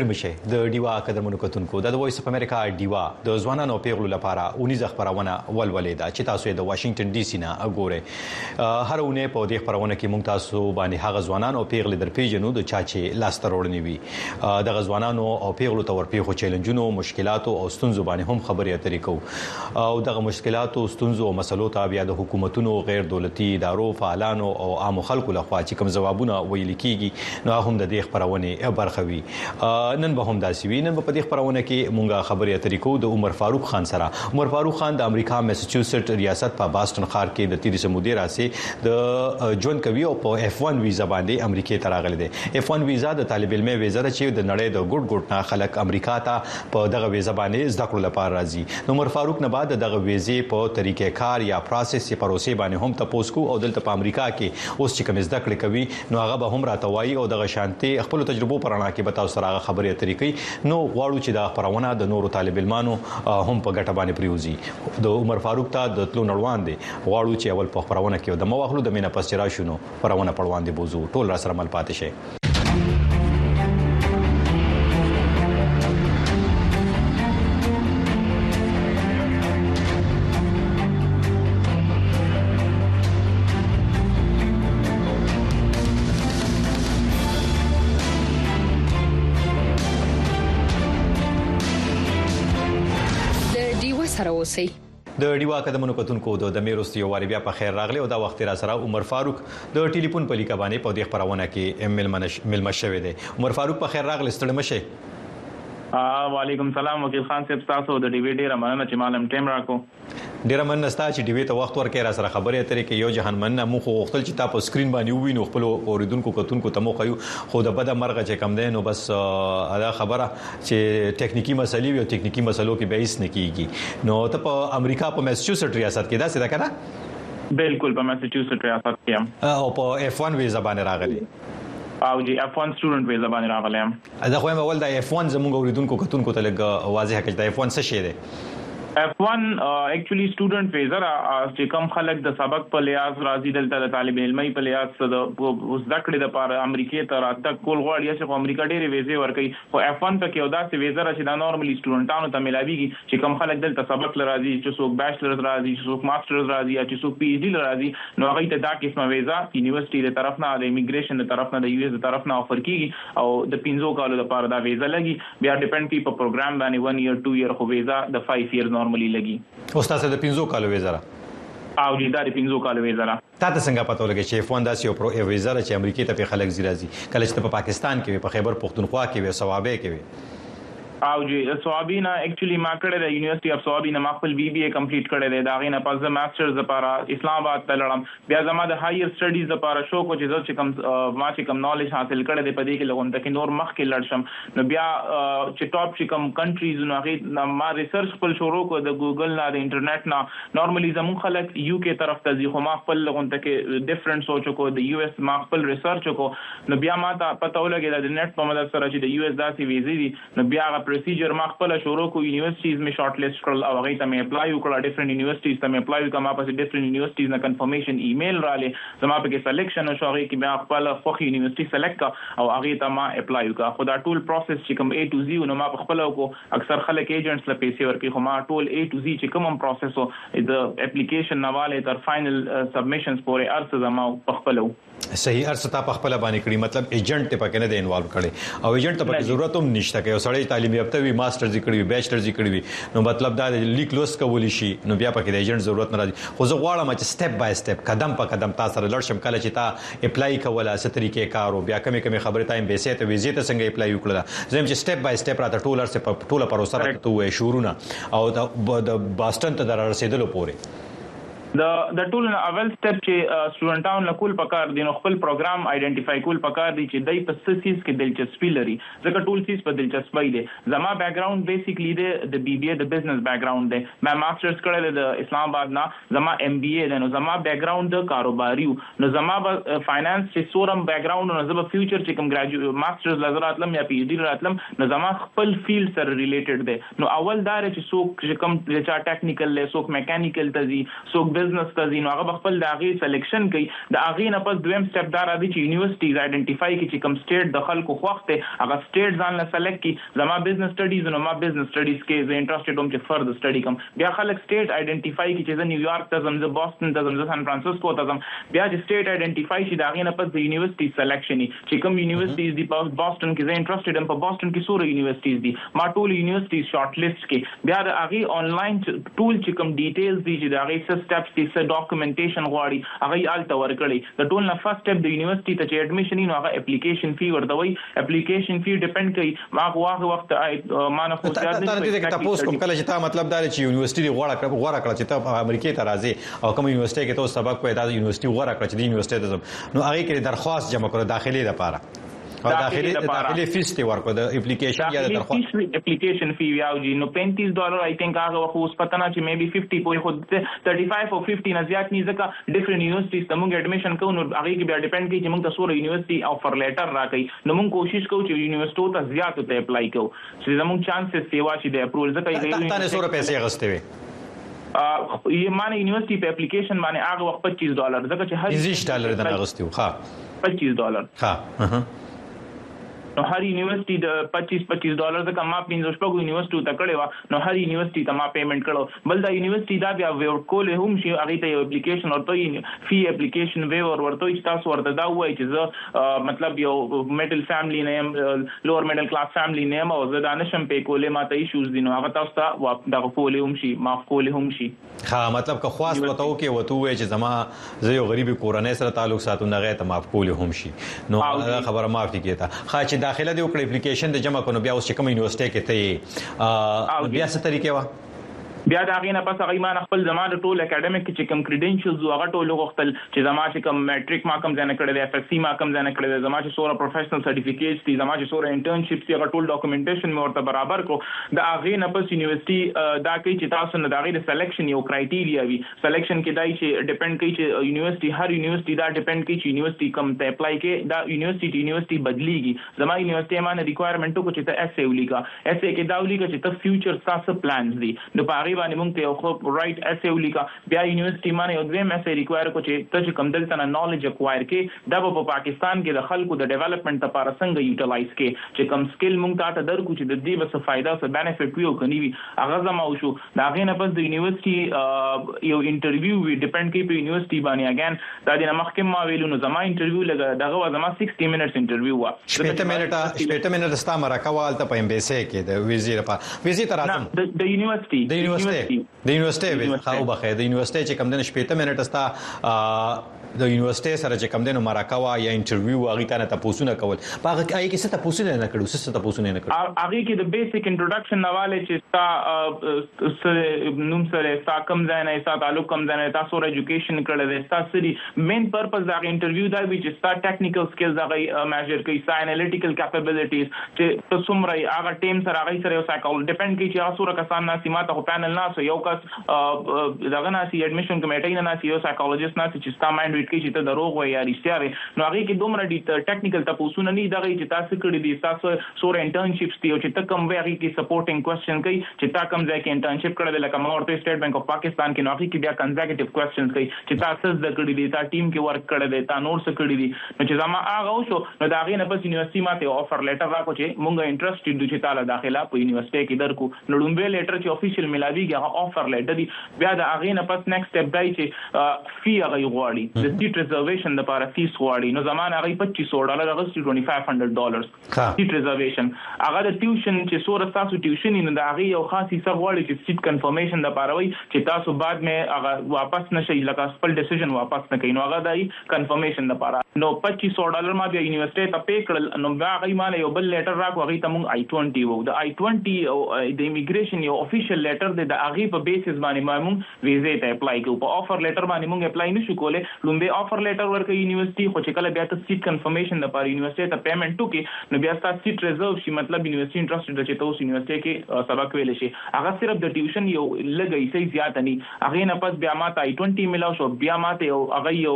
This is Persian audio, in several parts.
ستړي مشه د ډیوا قدمونو کتونکو. د وایس اف امریکا ډیوا د ځوانانو پیغلو لپاره اونیزه خبرونه ولولې دا چې تاسو د واشنگټن ډي سي نه وګورئ هر اونۍ په دې خبرونه کې مونږ تاسو باندې هغه ځوانانو پیغلې در پیژنو د چا چې لاس ترورنی وي. د غزوانانو او پیغلو تور پیغو چیلنجونو مشکلاتو او ستونزو باندې هم خبرې اترې کوو. او دغه مشکلاتو ستونزو او مسلو ته بیا د حکومتونو غیر دولتي ادارو فعالانو او عام خلکو لخوا چې کوم ځوابونه ویل کیږي نو هم د دې خبرونه برخه وي نن به هم داسې وي. نن په دې خبرونه کې مونږه خبرې اترې کوو. د عمر فاروق خان سره. عمر فاروق خان د امریکا میساچوسټ ریاست په باستون ښار کې د تیری سمودي راسي د جون کوي او په اف 1 ویزا باندې امریکا ته راغلی دی. اف 1 ویزا د طالب علم ویزا چې د نړۍ د ګډ ګډ نه خلک امریکا ته په دغه ویزا باندې زده کړو لپاره راځي. عمر فاروق نه بعد دغه ویزې په طریقې کار یا پروسس یا پروسې باندې هم تاسو کو او دلته په امریکا کې اوس چې کوم زده کړې کوي نو هغه به هم راته وایي او دغه شانتي خپل تجربو پرانا کې به تاسو سره خبرې اترې کوي. نو غواړو چې دا خبرونه د نورو طالب علمانو هم په ګټه باندې پریوزي د عمر فاروق ته د تلو نړوان دي غواړو چې اول په خبرونه کې د مواخلو د مینا پس راشونو خبرونه پړوان دي بوزو. ټول را سره مل پاتې شي سره اوسئ. د ډیوا قدمونو کتونکو د میروست یو واری بیا په خیر راغلی او دا وخت را سره عمر فاروق د ټلیفون په لیکه باندې په دې خبرونه کې ام مل مشوي دي عمر فاروق په خیر راغلی ستړي مشه وعلیکم سلام وکیل خان صاحب تاسو د ډیوی ډیر مننه چې مالم ټیم راکو ډیر مننه ستاسو چې ډیوی ته وخت ورکړی را سره خبرې اترې کې یو جهان مننه مو خو وختل چې تاسو سکرین باندې ووینو خپل اوریدونکو کتونکو ته مو خو خو د بده مرغه چې کم دین نو بس ادا خبره چې ټکنیکی مسلې وي او ټکنیکی مسلو کې به هیڅ نه کیږي نو ته په امریکا په میساچوسټ ریاست کې دا څه ده کنه بالکل په میساچوسټس ریاست کې او په F1 ویزا باندې راغلي او جی F1 student visa باندې راغلم دا خو هم اول د F1 زموږ اوریدونکو کتونکو ته لګ واضح کړه د F1 څه شی دی F1 actually student visa چې کوم خلک د سبق په لیاز راځي دلته د طالب علمي په لیاز د زده کړې د پاره امریکای ته راتګ کول غواړي چې امریکا ډېری ویزې ورکړي خو F1 ته کې ودا سي ویزا چې دا normally سټوډنټانو ته ملاويږي چې کوم خلک دلته سبق لراځي چې څوک bachelors راځي چې څوک masters راځي چې څوک PhD لراځي نو هغه ته دا قسمه ویزا یونیورسيټي له طرف نه د immigration له طرف نه د US له طرف نه offer کیږي او د 15 کالو لپاره دا ویزا لګي بیا depend کوي په پروګرام باندې 1 year 2 year خو ویزا د 5 year normally لګي او تاسو د 15 کالو ویزا او د 15 کالو ویزا تا ته څنګه پته ولګی چې فون داسې یو پرو ویزا چې امریکای ته په خلک زیرازي کله چې په پاکستان کې په خیبر پختونخوا کې وي صوابۍ کې وي او جی صوابۍ نه actually ما کړه د University of صوابۍ نه ما خپل BBA complete کړی دی دا غینه پس د masters لپاره اسلام آباد ته لړم بیا زما د higher studies لپاره شو کو چې چې کوم ما چې کوم knowledge حاصل کړی دی په دې کې لګون ته نور مخ کې لړ شم نو بیا چې top چې کوم countries نو هغه ما research خپل شروع کو د ګوګل نه د انټرنیټ نه normally زمون خلک یو کې طرف ته ځي خو ما خپل لګون ته کې different سوچ کو د US ما خپل research کو نو بیا ما ته پته ولګی د net په مدد سره چې د US داسې ویزې نو بیا procedure ما خپل شروع کو universities می shortlist کړل او هغه ته می apply وکړل different universities ته می apply وکړم په different universities نه confirmation email را لې زما په کې selection شو هغه کې بیا خپل خوخي یونیورسيټي select او هغه ته ما apply وکړه. خو دا ټول process چې کوم A to Z نو ما خپل کو اکثر خلک ایجنټس له پیسې ورکړي خو ما ټول A to Z چې کوم پروسس او د اپلیکیشن نواله تر فائنل سبمیشنز پورې ارڅ زما په خپل صحیح ارڅ تا په خپل باندې کړی مطلب ایجنټ ته پکې نه دی انوالو کړي او ایجنټ ته پکې ضرورت هم نشته کې سړی تعلیم یافته وي ماسترز کړی وي بیچلرز کړی وي نو مطلب دا لیک لوس کول شي نو بیا پکې د ایجنټ ضرورت نه راځي. خو زه غواړم چې سټپ بای سټپ قدم په قدم تاسو سره لړ شم. کله چې تا اپلای کوله ست طریقې کارو بیا کمی کمی خبره تایم به سي ته ویزه ته څنګه اپلای وکړه زم چې سټپ بای سټپ راته ټولر سره ټوله پروسه راته وې شورونه او د باستن ته در رسیدلو پورې د د ټول نه اول step چې سټوډنټانو له کول پکار دي نو خپل پروګرام identify کول پکار دي چې دای په سیس کې دلچسپي لري ځکه ټول سیس په دلچسپي دي زما background basically د BBA د business background دی ما masters کړل د اسلام آباد نه زما MBA د نو زما background د کاروباري نو زما finance چې سورم background نو زما future چې کوم graduate masters لزرات لم یا PhD راتلم نو زما خپل field سره related دی نو اول دا چې څوک چې کوم چې technical له څوک mechanical ته ځي څوک business ته ځینو هغه خپل د هغه selection کوي د هغه نه پس دویم step دا راځي چې universities identify کړي چې کوم state د خلکو خوښ ته هغه state ځان له select کړي زما business studies نو ما business studies کې زه interested وم چې further study کوم بیا خلک state identify کړي چې زه نیویارک ته ځم زه بوسټن ته ځم زه سان فرانسیسکو ته ځم بیا چې state identify شي دا غي نه پس د یونیورسيټي selection چې کوم universities دی په بوسټن کې زه interested ام په بوسټن کې سوره universities دي ما ټول universities shortlist کې بیا د هغه انلاین ټول چې کوم details دي چې دا غي څه دي څه ډاکومېنټیشن غواړي. هغه آلته ورکړي د ټول نه فرست سټپ د یونیورسيټي ته چې اډمیشن نو هغه اپلیکیشن فی ورته وي اپلیکیشن فی ډیپند کوي. ما هغه وخت ما نه خو ځاد نه ته تاسو کوم. کله چې تا مطلب دا چې یونیورسيټي غوړه کړ غوړه کړ چې ته امریکای ته راځي او کوم یونیورسيټي کې تاسو سبق کوی دا یونیورسيټي غوړه کړ چې د یونیورسيټي ته نو هغه کې درخواست جمع کړو داخلي لپاره داخلي داخلي فیس تی ورکو د اپلیکیشن یا د درخواست اپلیکیشن فی یاو جی نو 35 ډالر آی تھنک هغه خو اوس پته نه چې میبي 50 پوي خو 35 او 50 نه زیات نه ځکه different universities ته موږ admission کوو نو هغه کې بیا depend کوي چې موږ تاسو یونیورسيټي offer letter راکړي نو موږ کوشش کوو چې یونیورسيټو ته زیات ته apply کوو چې زموږ chances سیوا شي د approval ځکه یې تاسو سره پیسې غستې وي یې معنی یونیورسيټي په اپلیکیشن باندې هغه وخت 25 ډالر ځکه چې هر 25 ډالر د غستیو ښه 25 ډالر ها نو هر یونیورسيټي د 25 25 ډالر څخه ما 15 شپږ یونیورسيټي ته کړې و نو هر یونیورسيټي ته ما payment کړو بل دا یونیورسيټي دا بیا waiver کول هم شي هغه ته یو اپلیکیشن ورته fee application waiver ورته تاسو ورته دا وایي چې زه مطلب یو middle family نه يم lower middle class family نه يم او زه دا نشم په کولې ما ته issues دي نو هغه تاسو ته دا کولې هم شي معاف کولې هم شي ها مطلب که خواست وته کې وته وای چې زما زه یو غریبي کورنۍ سره تعلق ساتم نه غي ته معاف کولې هم شي نو خبره معاف دي کیته خا چې داخله دی وکړه اپلیکیشن د جمع کونو بیا اوس چې کوم یونیورسيټي کې ته بیا څه طریقې و بیا دا غینه پس هغه مان خپل زمانه ټول اکیډمیک چې کوم credentials هغه ټول غوښتل چې زما چې کوم matric ما کوم ځنه کړی دی FSc ما کوم ځنه کړی دی زما چې سوره professional certificates دي زما چې سوره internships دي هغه ټول documentation مې ورته برابر کو دا هغه نه پس یونیورسيټي دا کوي چې تاسو نه دا غي selection یو criteria وي. selection کې دای چې depend کوي چې یونیورسيټي هر یونیورسيټي دا depend کوي چې یونیورسيټي کوم ته apply کې دا یونیورسيټي یونیورسيټي بدليږي زما یونیورسيټي باندې requirement کو چې ته essay ولیکا essay کې دا ولیکا چې ته future تاسو plans دي. نو په هغه باندې موږ ته خو رائټ اس ای ولیکا بیا یونیورسيټي باندې یو دویم اس ای ریکوایر کو چې ته کم دلته نالج اکوایر کې دا په پاکستان کې د خلکو د ډیولپمنٹ لپاره څنګه یوټیلایز کې چې کم سکل مونږ ته درکو چې د دې بس فائدہ څه بینیفټ وي او کني وي هغه زما او شو دا غي نه پس د یونیورسيټي یو انټرویو وی ډیپند کوي په یونیورسيټي باندې اگین دا د مخکې ما ویلو نو زما انټرویو لګا دغه زما 60 منټس انټرویو وا شپږ منټه شپږ منټه ستا مرکوال ته په ام بي سي کې د ویزې لپاره ویزې تر راځم د یونیورسيټي د یونیورسيټي د یونیورسيټي خو بخې د یونیورسيټي چې کم دنه شپږ منټه ستا د یونیورسيټي سره چې کم دنو مرکوا یا انټرویو هغه ته نه کول. هغه کې کې څه تاسو نه کړو؟ څه تاسو نه کړو؟ هغه کې د بیسیک انټروډکشن نواله چې تا نوم سره تا کم ځای نه تا تعلق کم ځای نه تاسو ر ایجوکیشن کړل دي تاسو سری مین پرپز دا انټرویو دا وی چې تا ټیکنیکل سکلز هغه میجر کوي سا انالیټیکل کیپابیلیټیز چې تاسو مری هغه ټیم سره هغه سره یو سایکول ډیپند کوي چې تاسو را کسان نه سیمه ته پینل نه یو کس دغه نه سی اډمیشن کمیټې نه نه یو سایکولوژیست نه چې ستا مایند ویټ کوي چې ته دروغ وای یا رښتیا وي نو هغه کې دومره ډی ټیکنیکل تاسو نه دغه چې تاسو کړی دي تاسو سور انټرنشپس دي او چې ته کوم وی هغه کې سپورټینګ کوېسچن کوي چې تا کوم ځای کې انټرنشپ کړل لکه ما ورته سټیټ بانک اف پاکستان کې نو هغه کې بیا کنزیکټیو کوېسچنز کوي چې تاسو د کړی دي تا ټیم کې ورک کړی دي تا نور څه کړی دي. نو چې زما هغه شو نو دا غي نه پس یونیورسيټي ماته افر لیټر راکو چې مونږه انټرېستډ دي چې تعالی داخله په یونیورسيټي کې درکو. نو لومبه لیټر چې افیشل ملاویږي هغه افر لیټر دی. بیا دا هغه نه پس نیکسټ سټپ دی چې فی هغه غواړي. د سیټ ریزرویشن لپاره فیس غواړي. نو زمانه هغه 2500 ډالر هغه 2500 ډالر سیټ ریزرویشن هغه د ټیوشن چې سور تاسو ټیوشن نه دا هغه یو خاص حصہ غواړي چې سیټ کنفرمیشن لپاره وي چې تاسو بعد مې هغه واپس نشي لکه خپل ډیسیژن واپس نه کین نو هغه دای کنفرمیشن لپاره. نو 2500 ډالر ما بیا یونیورسيټي ته پې کړل. نو بیا هغه مال یو بل لیټر راکو هغه ته مونږ I20 وو. د I20 او د immigration یو official letter د هغه په basis باندې مونږ ویزه ته apply کوو په offer letter باندې مونږ apply نشو کولای لومبه offer letter ورکړي یونیورسيټي خو چې کله بیا ته seat confirmation لپاره یونیورسيټي ته payment وکي نو بیا ستاسو seat reserve شي مطلب یونیورسيټي interested چې تاسو یونیورسيټي کې سبق ویل شي هغه صرف د tuition یو لګي سي زیات نه هغه نه پس بیا ماته I20 ملاو شو بیا ماته یو هغه یو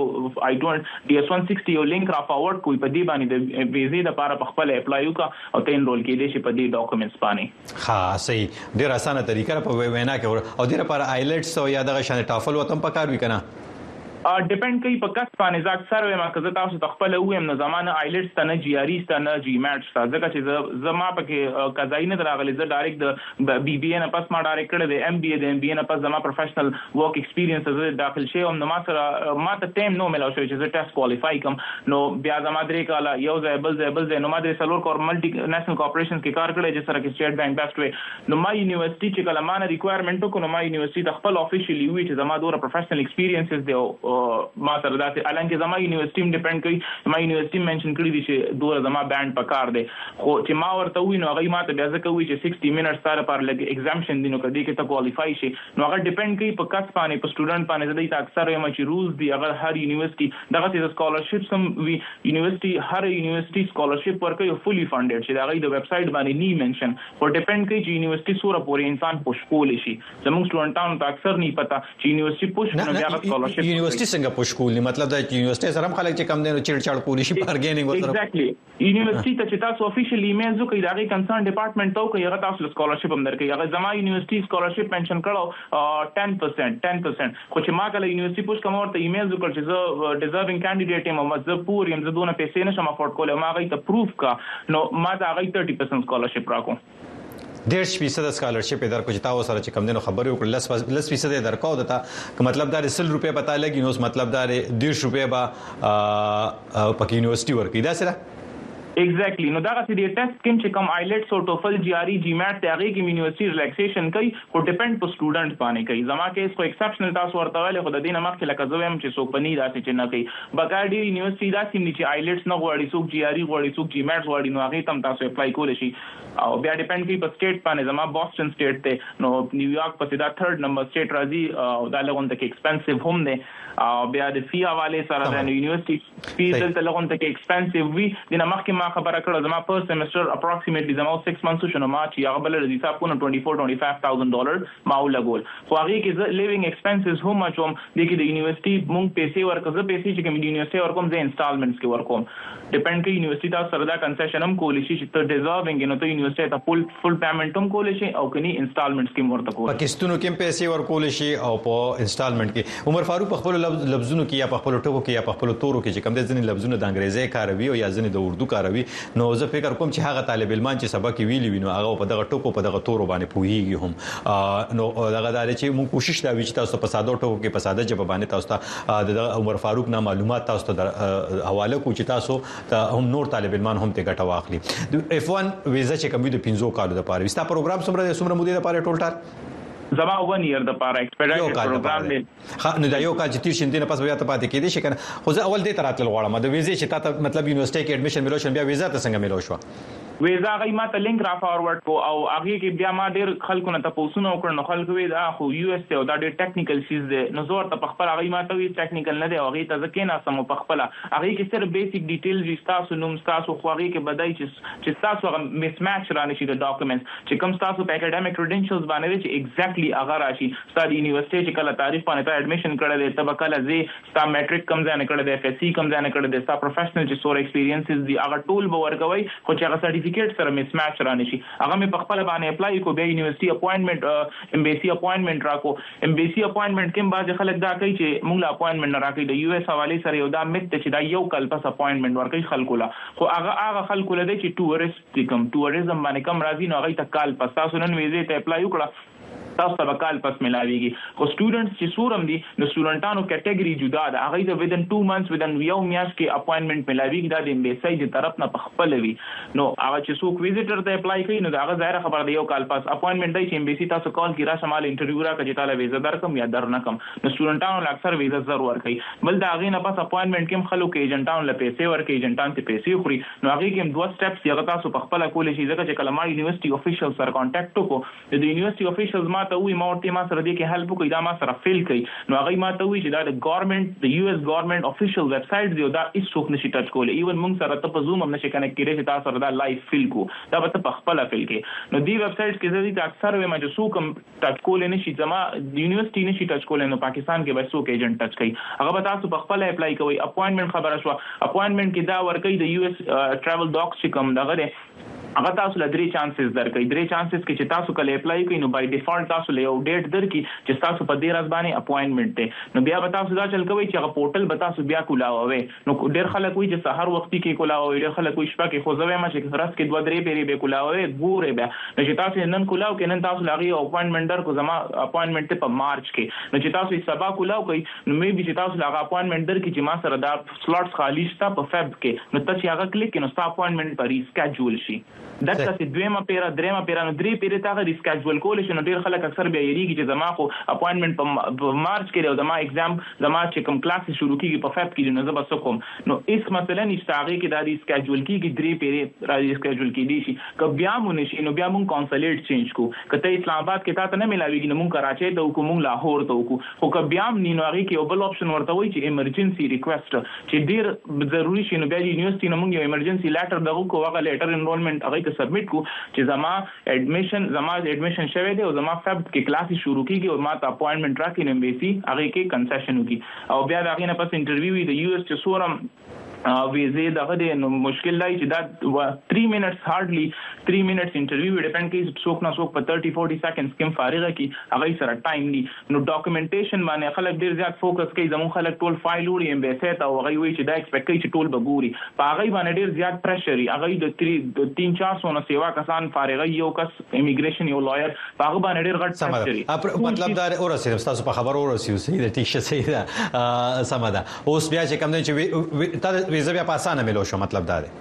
I20 DS160 یو لینک را forward کوي په دې باندې د ویزې لپاره په خپل apply وکا او ته enroll کېدې شي په دې documents باندې ها صحیح ډیر اسانه طریقه په وینا کوي او د لپاره آیلټس او یا دغه شان ټافل وتم پکار وی کنه ډیپند کوي په کس باندې. ځکه اکثر وایم که زه تاسو ته خپل وایم نو زمانه آیلټس ته نه جی ار ای ته نه جی میټس ته. ځکه چې زما پکې قضای نه دراغلي زه ډایرکټ د بي بي ان پس ما ډایرکټ کړی د ام بي ای د ام بي ان پس زما پروفیشنل ورک ایکسپیرینس زه داخل شوم نو ما سره ما ته ټیم نو ملو شو چې زه ټیسټ کوالیفای کوم نو بیا زما درې کاله یو ځای بل ځای بل ځای. نو ما د سلور کور ملټي نېشنل کارپوریشنز کې کار کړی چې سره کې سټیټ بانک بیسټ وي نو ما یونیورسيټي چې کله ما نه ریکوایرمنٹ کو نو ما یونیورسيټي خپل افیشلی وی چې زما دوره پروفیشنل ایکسپیرینسز دی ما سره داسې الانکه زما یونیورسيټي ډیپند کوي ما یونیورسيټي منشن کړی دي چې دوه زما بانډ پکار دی. خو چې ما ورته وی نو هغه ماته بیا ځکه وی چې 60 منټس سره پر لګ ایگزامشن دي نو کدی کې ته کوالیفای شي نو هغه ډیپند کوي په کس باندې په سټوډنټ باندې. تا اکثر یم چې رولز دي هغه هر یونیورسيټي دغه چې سکالرشپ سم وی یونیورسيټي هر یونیورسيټي سکالرشپ ورکوي فولي فاندډ چې دغه د ویب سټ باندې نی منشن خو ډیپند کوي چې یونیورسيټي سوره پورې انسان پوش کول شي. زموږ سټوډنټانو ته اکثر نه پتا چې یونیورسيټي پوش نه بیا سکالرشپ یونیورسيټي څنګه پوش کول مطلب دا چې یونیورسيټي سره خلک چې کم دینو چیړ چاړ کولی شي بارګینینګ وسره ایگزیکټلی یونیورسيټي ته چې تاسو افیشل ایمیل وکړئ دا غي کنسرن ډپارټمنټ ته کوي هغه تاسو سکالرشپ هم درکړي هغه زما یونیورسيټي سکالرشپ منشن کړو 10% 10% خو چې ما کله یونیورسيټي پوښ کوم ورته ایمیل وکړ چې زه ډیزرvinګ کینډیډیټ یم زه پور یم زه دونه پیسې نشم افورد کولای ما غي ته پروف کا نو ما دا غي 30% سکالرشپ راکو ډېر فیصد سکالرشپ درکو چې تاسو سره چې کم دینو خبرې وکړل لس فیصد درکو دتا مطلب دا 100 روپے پتا لګي نو مطلب دا 150 روپے با پکې یونیورسيټي ورکې دا سره ایگزیکټلی نو دا چې د ټیسټ کوم چې کوم آیلټس او ټوفل جی ار ای جی میټ ته هغه کې یونیورسيټي ریلیکسیشن کوي خو ډیپند په سټوډنټ باندې کوي زما کې اس کو ایکسپشنل تاسو ورته ویل خو د دینه مخکې لکه زه هم چې څوک پني داسې چې نه کوي بګاډي یونیورسيټي دا سیم چې آیلټس نه غواړي څوک جی ار ای غواړي څوک جی میټ غواړي نو هغه تم تاسو اپلای کول شي او بیا ډیپند کوي په سټیټ باندې زما بوسټن سټیټ ته نو نیویارک په دا تھرد نمبر سټیټ راځي او دا لغون ته ایکسپنسیو هم دی او بیا د فی حواله سره د یونیورسيټي فی دلته لغون ته ایکسپنسیو وی دنه مخکې ما خبره کړه زما first semester approximately زما 6 months شنو ما چې هغه بل رضی صاحب کو 24 25000 ډالر ما ولګول. خو هغه کې لیوینګ ایکسپنسز هم چوم د کې د یونیورسيټي مونږ پیسې ورکړه. پیسې چې کوم یونیورسيټي ورکوم زه انسټالمنټس کې ورکوم. ډیپند کوي یونیورسيټي تاسو سره دا کنسیشن هم کولی شي چې ته ډیزرvinګ نو ته یونیورسيټي ته فل فل پیمنټ هم کولی شي او کني انسټالمنټس کې ورته کولی پاکستانو کې پیسې ورکول شي او په انسټالمنټ کې. عمر فاروق خپل لفظونو کې یا خپل ټکو کې یا خپل تورو کې چې کوم د ځینې لفظونه د انګریزي کاروي او یا ځینې د اردو کاروي نو زه فکر کوم چې هغه طالب علمان چې سبق ویلی وینو هغه په دغه ټکو په دغه تورو باندې پوهیږي هم. نو دغه د چې موږ کوشش دا وی چې تاسو په ساده ټکو کې په ساده جواب باندې تاسو ته د عمر فاروق نه معلومات تاسو ته حواله کو چې تاسو ته هم نور طالب علمان هم ته ګټه واخلي. د F1 ویزا چې کوم د 15 کالو لپاره وستا پروګرام سمره سمره مودې لپاره ټول ټال زما 1 year د پاره expedite پروګرام دی. ها نو دا یو کال چې تیر شین نه پس بیا ته پاتې کېدی شي کنه خو زه اول دې تراتل غواړم. د ویزې چې تاسو مطلب university کې admission ملو شن بیا ویزا ته څنګه ملو شو ویزا غي ما ته لینک را forward کو او هغه کې بیا ما ډیر خلکو نه تاسو نو کړ نو خلکو وی دا خو US ته دا ډیر technical شیز دی. نو زور ته خپل هغه ما ته وی technical نه دی هغه ته ځکه نه سم په خپل هغه کې صرف basic details تاسو نوم تاسو خو هغه کې بدای چې چې تاسو هغه mismatch را نشي د documents چې کوم تاسو په academic credentials باندې چې ایگزیکټلی هغه راشي. ستاسو یونیورسيټي چې کله تعریف باندې ته اډمیشن کړی دی تب کله زی ستا میټریک کم ځای نه کړی دی اف اس سی کم ځای نه کړی دی ستا پروفیشنل چې سور ایکسپیرینسز دی هغه ټول به ورکوي خو چې هغه سرټیفیکیټ سره مس میچ را نشي هغه مې په خپل باندې اپلای کو بیا یونیورسيټي اپوینټمنٹ امبیسي اپوینټمنٹ راکو امبیسي اپوینټمنٹ کوم باز خلک دا کوي چې موږ لا اپوینټمنٹ نه راکې د یو اس حواله سره یو دا مت چې دا یو کل پس اپوینټمنٹ ورکړي خلکو لا خو هغه هغه خلکو لدی چې ټورست کوم ټوریزم باندې کم راځي نو هغه ته کال پس تاسو نن ویزه ته اپلای وکړه تاسو ته کال پس ملاويږي خو سټوډنټس چې سورم دي نو سټوډنټانو کټګوري جدا ده. هغه د ودن 2 منثس ودن یو میاش کې اپوینټمنٹ ملاويږي دا د امبیسي د طرف نه خپل وي. نو هغه چې څوک ویزیټر ته اپلای کوي نو دا هغه ظاهر خبر دی یو کال پس اپوینټمنٹ دی چې امبیسي تاسو کال کی را شمال انټرویو را کړي تعالی ویزا درکم یا در نکم نو سټوډنټانو اکثر ویزا ضرور کوي بل دا هغه نه پس اپوینټمنٹ کې خلکو کې ایجنټانو له پیسې ورکړي ایجنټان ته پیسې خوري. نو هغه کې دوه سټپس یو تاسو په خپل کول شي ځکه چې کله ما یونیورسيټي افیشل سره کانټیکټ وکړو د یونیورسيټي افیشلز ما ته وی ما ورته ما سره دې کې هیلپ کوي دا ما سره فیل کوي نو هغه ما ته وی چې دا د government د US government official website دی دا هیڅ څوک نشي touch کولای even موږ سره ته په زوم هم نشي connect کېدای چې تاسو سره دا live fill کو دا به ته په خپل fill کې نو دی ویب سټ کې زه دې اکثر ما چې څوک هم touch کولای نشي زما university نشي touch کولای نو پاکستان کې به څوک agent touch کوي هغه به تاسو په خپل apply کوي appointment خبره شو appointment کې دا ورکې د US Travel Docs چې کوم دغه هغه تاسو له درې chances درکې درې chances کې چې تاسو کله apply کوئ نو by default تاسو له یو date درکې چې تاسو په دې راز باندې appointment ته نو بیا به تاسو دا چل کوئ چې هغه پورټل به تاسو بیا کولاوي نو ډېر خلک وي چې سحر وخت کې کولاوي ډېر خلک وي شپه کې خو زوی ما چې راس کې دوه درې پیری به کولاوي ګوره بیا نو چې تاسو نن کولاو کې نن تاسو لاغي appointment در کو زما appointment په مارچ کې نو چې تاسو سبا کولاو کوي نو مې به چې تاسو لاغه appointment در کې چې ما سره دا slots خالی شته په Feb کې نو تاسو هغه کلیک نو ستا appointment پر reschedule شي دغه چې دویمه پیرا دریمه پیرا نو درې پیرې ته reschedule کول شي نو ډیر خلک اکثر بیا یریږي چې زما خو appointment په مارچ کې او زما exam زما چې کوم کلاس شروع کیږي په Feb کې نو زه بس کوم نو اس مثلا نشته هغه کې دا reschedule کیږي درې پیرې را reschedule کیږي شي که بیا مونږ شي نو بیا مونږ consulate change کو کته اسلام آباد کې تا ته نه ملاويږي نو مونږ کراچي ته وکړو مونږ لاهور ته وکړو خو که بیا نو هغه کې یو بل option ورته وایي چې emergency request چې ډیر ضروری شي نو بیا university نو موږ یو emergency letter دغه کو هغه letter enrollment هغه ته submit کو چې زما admission زما admission شوه دی او زما Feb کې کلاس شروع کیږي او ما ته appointment راکې نو embassy هغه کې concession وکي او بیا دا غینه پس interview وی د US چې سورم ویزه دغه د مشکل دی چې دا 3 minutes hardly 3 minutes interview depend کوي څوک نه څوک په 30 40 seconds کې فارغه کی هغه سره time دی نو documentation باندې خلک ډیر زیات focus کوي زمون خلک ټول فایل وړي embassy ته او هغه وی چې دا expect کوي چې ټول بګوري په هغه باندې ډیر زیات پریشر هغه د 3 400 نه سیوا کسان فارغه یو کس امیګریشن یو لویر په هغه باندې ډیر غټ پریشر مطلب دا اورسه تاسو په خبر اورسه سي د ټیک شه سي دا سمدا اوس بیا چې کوم دی چې ویزه بیا په اسانه ملو شو مطلب دا دی.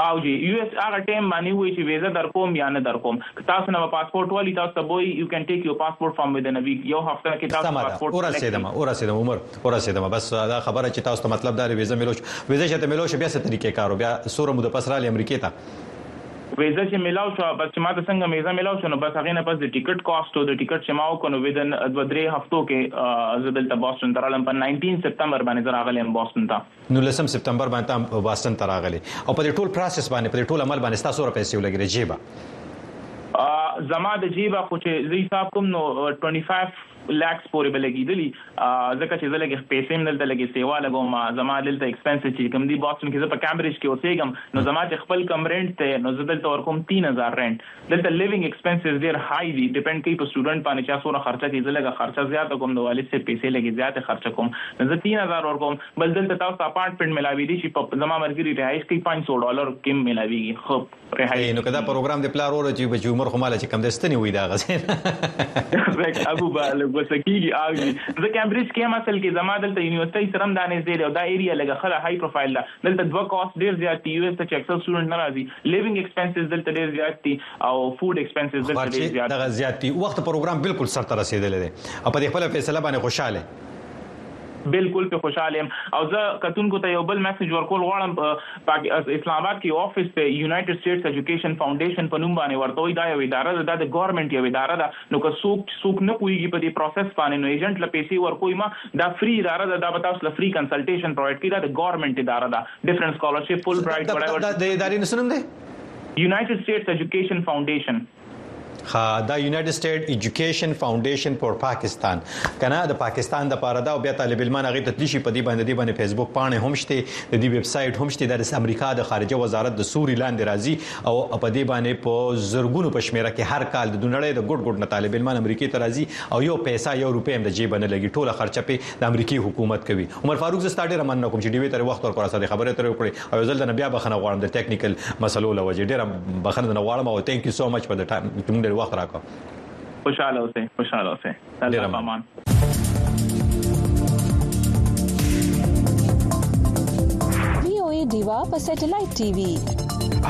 او جی یو اس هغه ټیم باندې وای چې ویزه در کوم یا نه در کوم تاسو نه پاسپورت والی تاسو وای یو کین ټیک یور پاسپورت فرام ودن ا ویک یو هفته کې تاسو پاسپورت اور رسیدم اور رسیدم عمر اور رسیدم بس دا خبره چې تاسو ته مطلب دا ویزه ملو ویزه چې ته ملو شو بیا څه طریقې کارو؟ بیا سوره مو د پسراله امریکا ته ویزه چې ملاو شو بس چې ماته څنګه ویزه ملاو شو نو بس هغه نه پس د ticket cost او د ticket چې ماو کو نو within د درې هفتو کې زدل ته بوسټن ترالم په 19 سپتمبر باندې زه راغلم بوسټن ته. نو لسم سپتمبر باندې بوسټن ته راغلی. او په ټول process باندې په ټول عمل باندې تاسو پیسې ولګري جيبه زما د جيبه خو چې زی حساب کوم نو 25 lakhs پورې بلګیدلی ځکه چې زلګي پیسې هم دلته لګي سیوا لګوم زما دلته expense چې کوم دی بوسټن کې زه په Cambridge کې اوسېږم نو زما چې خپل کم rent ته نو زه دلته ورکوم 3000 rent دلته living expenses ډیر high دي depend کوي په student باندې چا سره خرچه کوي زلګه خرچه زیات کوم د والد سره پیسې لګي زیات خرچه کوم نو زه 3000 ورکوم بل دلته تاسو اپارټمنټ ملاوي دي چې په زما مرګري رهایش کې 500 ډالر کم ملاويږي خو رهایش نو کدا پروګرام د پلار ورو چې به عمر خو مال چې کم دستنی وي دا غزه ابو بال وسکیږي راوړي زه کمبرج کې هم اصل کې زما دلته یونیورسيټي سره هم دانې زده او دا ایریا لګه خله هاي پروفایل ده. دلته دوه کاست ډیر زیات دي یو اس ته چکسل سټوډنټ ناراضي لیوینګ ایکسپنسز دلته ډیر زیات دي او فود ایکسپنسز دلته ډیر زیات دي. وخت پروګرام بالکل سر ته رسیدل دي او په خپل فیصله باندې خوشاله بالکل په خوشاله يم او زه کتونکو ته یو بل میسج ورکول غواړم اسلام آباد کې افیس ته United States Education Foundation په نوم باندې ورته وي دا یو اداره ده د ګورنمنت یو اداره ده. نو که څوک څوک نه پويږي په دې process باندې نو ایجنټ له پیسې ورکوي ما دا free اداره ده دا به تاسو له فری consultation provide کړي دا د ګورنمنت اداره ده. different scholarship Fulbright وړاندې د ادارې نسنم ده United States Education Foundation دا United State Education Foundation for پاکستان کنه د پاکستان د پاره دا بیا طالب علمان غي تدلیشي په دې باندې دی باندې فیسبوک پاڼه هم شته د دې ویب سټ هم شته د امریکا د خارجه وزارت د سوري لاندې راځي او په دې باندې په زرګونو پښمیره کې هر کال د دنړې د ګډ ګډ طالب علمان امریکای ته راځي او یو پیسې یو روپې هم د جیب نه لګي ټوله خرچه په د امریکای حکومت کوي عمر فاروق زستا ډیر من کوم چې ډیوی تر وخت ورکړه سره خبره تر وکړي او ځل د بیا بخنه غواړم د technical مسلو لوجه ډیر بخنه نه غواړم او thank you so much for د time ډیر وخت راکړو خوشاله اوسئ خوشاله اوسئ الله پامان دیوا په سټلایټ ټي وي.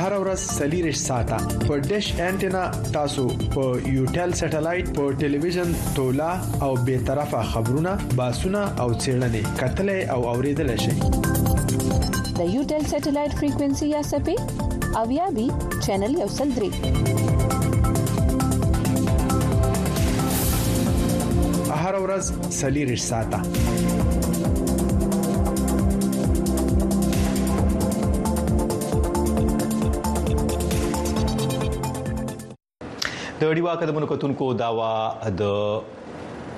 هر ورځ سلیریش ساته په ډیش انټینا تاسو په یو ټل سټلایټ په ټلویزیون تولا او به طرفه خبرونه باسونه او چیرنې کتلې او اوریدل شي د یو ټل سټلایټ فریکوئنسي یا سپې او یا بي چینل یو سل درې هر ورځ سلیریش ساته د ډیوا کډمونو کتونکو داوا د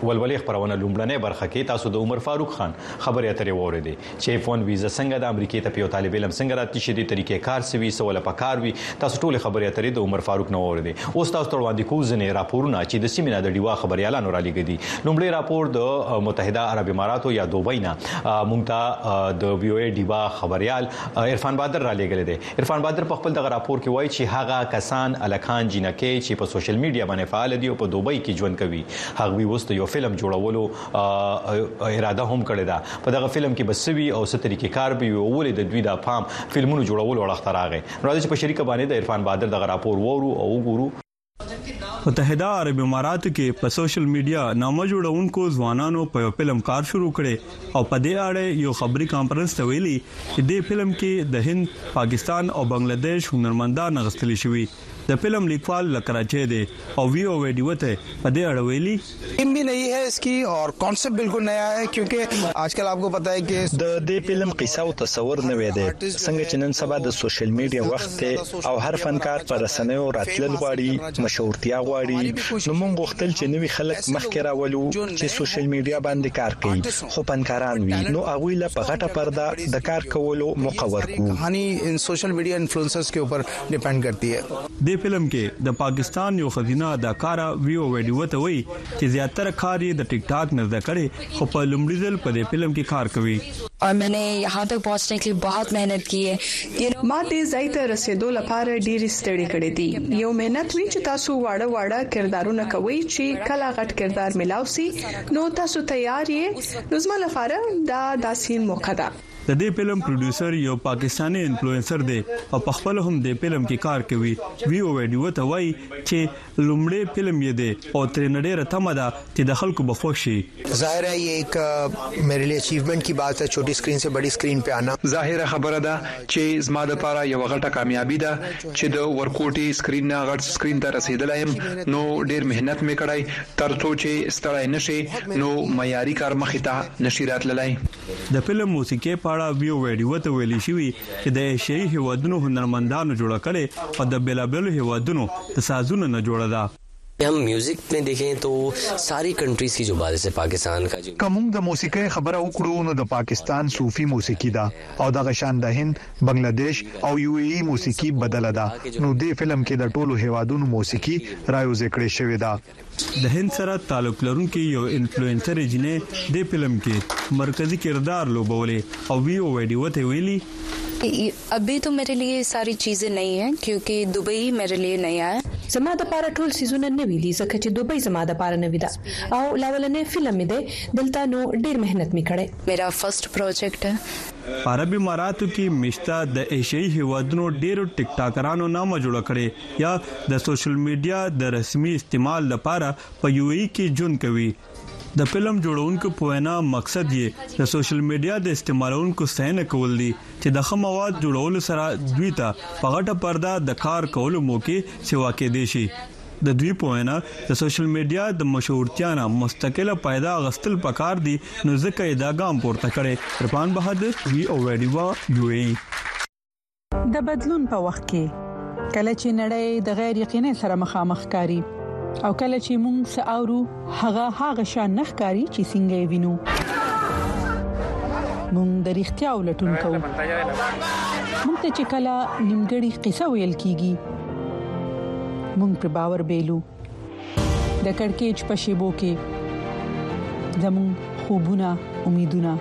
ولولې خبرونه لومړنۍ برخه کې تاسو د عمر فاروق خان خبرې اترې وریدي چې فون ویزا څنګه د امریکای ته پیو طالب علم څنګه راتلی شي د طریقې کار سوي سوال پکار وي تاسو ټول خبرې اترې د عمر فاروق نو وریدي اوس تاسو ته وړاندې کوم ځنې راپورونه چې د سیمه د ډیوا خبريالانو را لګیدي لومړی راپور د متحده عرب اماراتو یا دوبۍ نه. مونږ ته د وی او ای ډیوا خبريال عرفان بادر را لګل دي عرفان بادر په خپل دغه راپور کې وایي چې هغه کسان الکان جنکه چې په social media باندې فعال دي او په دوبۍ کې ژوند کوي. هغه وست یو فلم جوړولو اراده هم کړې ده. په دغه فلم کې بسوي او ست طریقې کار به ولې د دوی د پام فلمونو جوړولو وړاندې راغی؟ راځي په شریک باندې د عرفان بادر دغه راپور وورو او وګورو. متحده عرب امارات کې په social media نامه جوړونکو ځوانانو په یو فلم کار شروع کړي او په دې اړه یو خبري کانفرنس ته ویلي. چې دې فلم کې د هند پاکستان او بنگلاديش هنرمندان غستلی شوی د فلم لیکوال لکراچي دی او وی او ویډیو ته په دې اړه ویلي ټیم بھی نہیں ہے اس کی اور concept بالکل نیا ہے کیونکہ آج کل آپ کو پتہ ہے کہ د دې فلم قصه او تصور نوې دی څنګه چې نن سبا د social media وخت ته او هر فنکار پر رسنیو راتلل غواړي مشهورتیا غواړي نو موږ غوښتل چې نوې خلک مخکې راولو چې social media باندې کار کوي خو فنکاران وی نو هغه له پغټه پرده د کار کولو مقور کو کہانی ان social media influencers کے اوپر depend کرتی ہے دې فلم کې. د پاکستان یو خزینه اداکارا ویو ویډیو ته وی چې زیاتره کار یې د ټیک ټاک نه زده کړي خو په لومړي ځل په دې فلم کې کار کوي. اور میں نے یہاں تک پہنچنے کے لیے بہت محنت کی ہے۔ ما دې ځای ته رسیدو لپاره ډېری ستړي کړې دي یو مهنت وی چې تاسو واړه واړه کردارونه کوي چې کله غټ کردار ملاوي نو تاسو تیار یې۔ نو زما لپاره دا داسې موقع ده۔ د دې فلم producer یو پاکستانی انفلوئنسر دی او په خپل هم د فلم کې کار کوي. وی او ویډیو ته وای چې لومړی فلم یې دی او تر نړۍ رتمه ده چې د خلکو به خوښ شي. ظاهر ہے یہ ایک میرے لیے achievement کی بات ہے چھوٹی سکرین سے بڑی سکرین پہ آنا۔ ظاهر خبره ده چې زما د لپاره یو غټه کامیابی ده چې د ورکوټي screen نه غټ screen ته رسیدل ایم نو ډیر مهنت مې کړای ترڅو چې ستړی نشي نو معیاري کار مخې ته نشي راتللای د فلم موسیقي په اړه ویو ویډیو ته ویلي شوی چې د ایشیایي هیوادونو هنرمندانو جوړ کړي او د بیلابلو هیوادونو د سازونو نه جوړه ده हम म्यूजिक में देखें तो सारी कंट्रीज की जो बात है पाकिस्तान का जो کوم د موسیقي خبره وکړو نو د پاکستان صوفي موسیقي دا او د غشان د هند بنگلاديش او یو ای موسیقي بدله ده نو دې فلم کې د ټولو هیوادونو موسیقي رايو ذکر شوی دا د هند سره تعلق لرونکي یو انفلوئنسر جنې د فلم کې مرکزی کردار لوبولې او ویو ویډیو ته ویلي अभी तो मेरे लिए सारी चीजें नई हैं क्योंकि दुबई मेरे लिए नया है زما د پاره ټول سيزونه نوي دي ځکه چې دوبه زما د پاره نوي ده. او لاولنې فلم می ده دلته نو ډیر مهنت می کړې میرا first project ہے۔ په عربي اماراتو کې مشتا د ایشیای هیوادونو ډیرو ټیک ټاکرانو نامه جوړ کړي یا د social media د رسمي استعمال لپاره په یو ای کې جون کوي۔ د فلم جوړونکو په وینا مقصد یې د social media د استعمالونکو ستاینه کول دي چې د خه مواد جوړول سره دوی ته په غټه پرده د کار کولو موقع سیوا کې دي شي. د دوی په وینا د social media د مشهورتیا نه مستقله پیدا غستل پکار دي نو ځکه دا ګام پورته کړي رپان بهادر وی او ویډیو یو ای د بدلون په وخت کې. کله چې نړۍ د غیر یقیني سره مخامخ کاری او کله چې موږ ساوو هغه هغه شان نخکاری چې څنګه وینو. موږ د اړتیا ولټون کوو. موږ ته چې کله نیمګړی قصه ویل کیږي موږ پر باور بیلو. د کڑکېچ په شیبو کې زموږ خوبونه امیدونه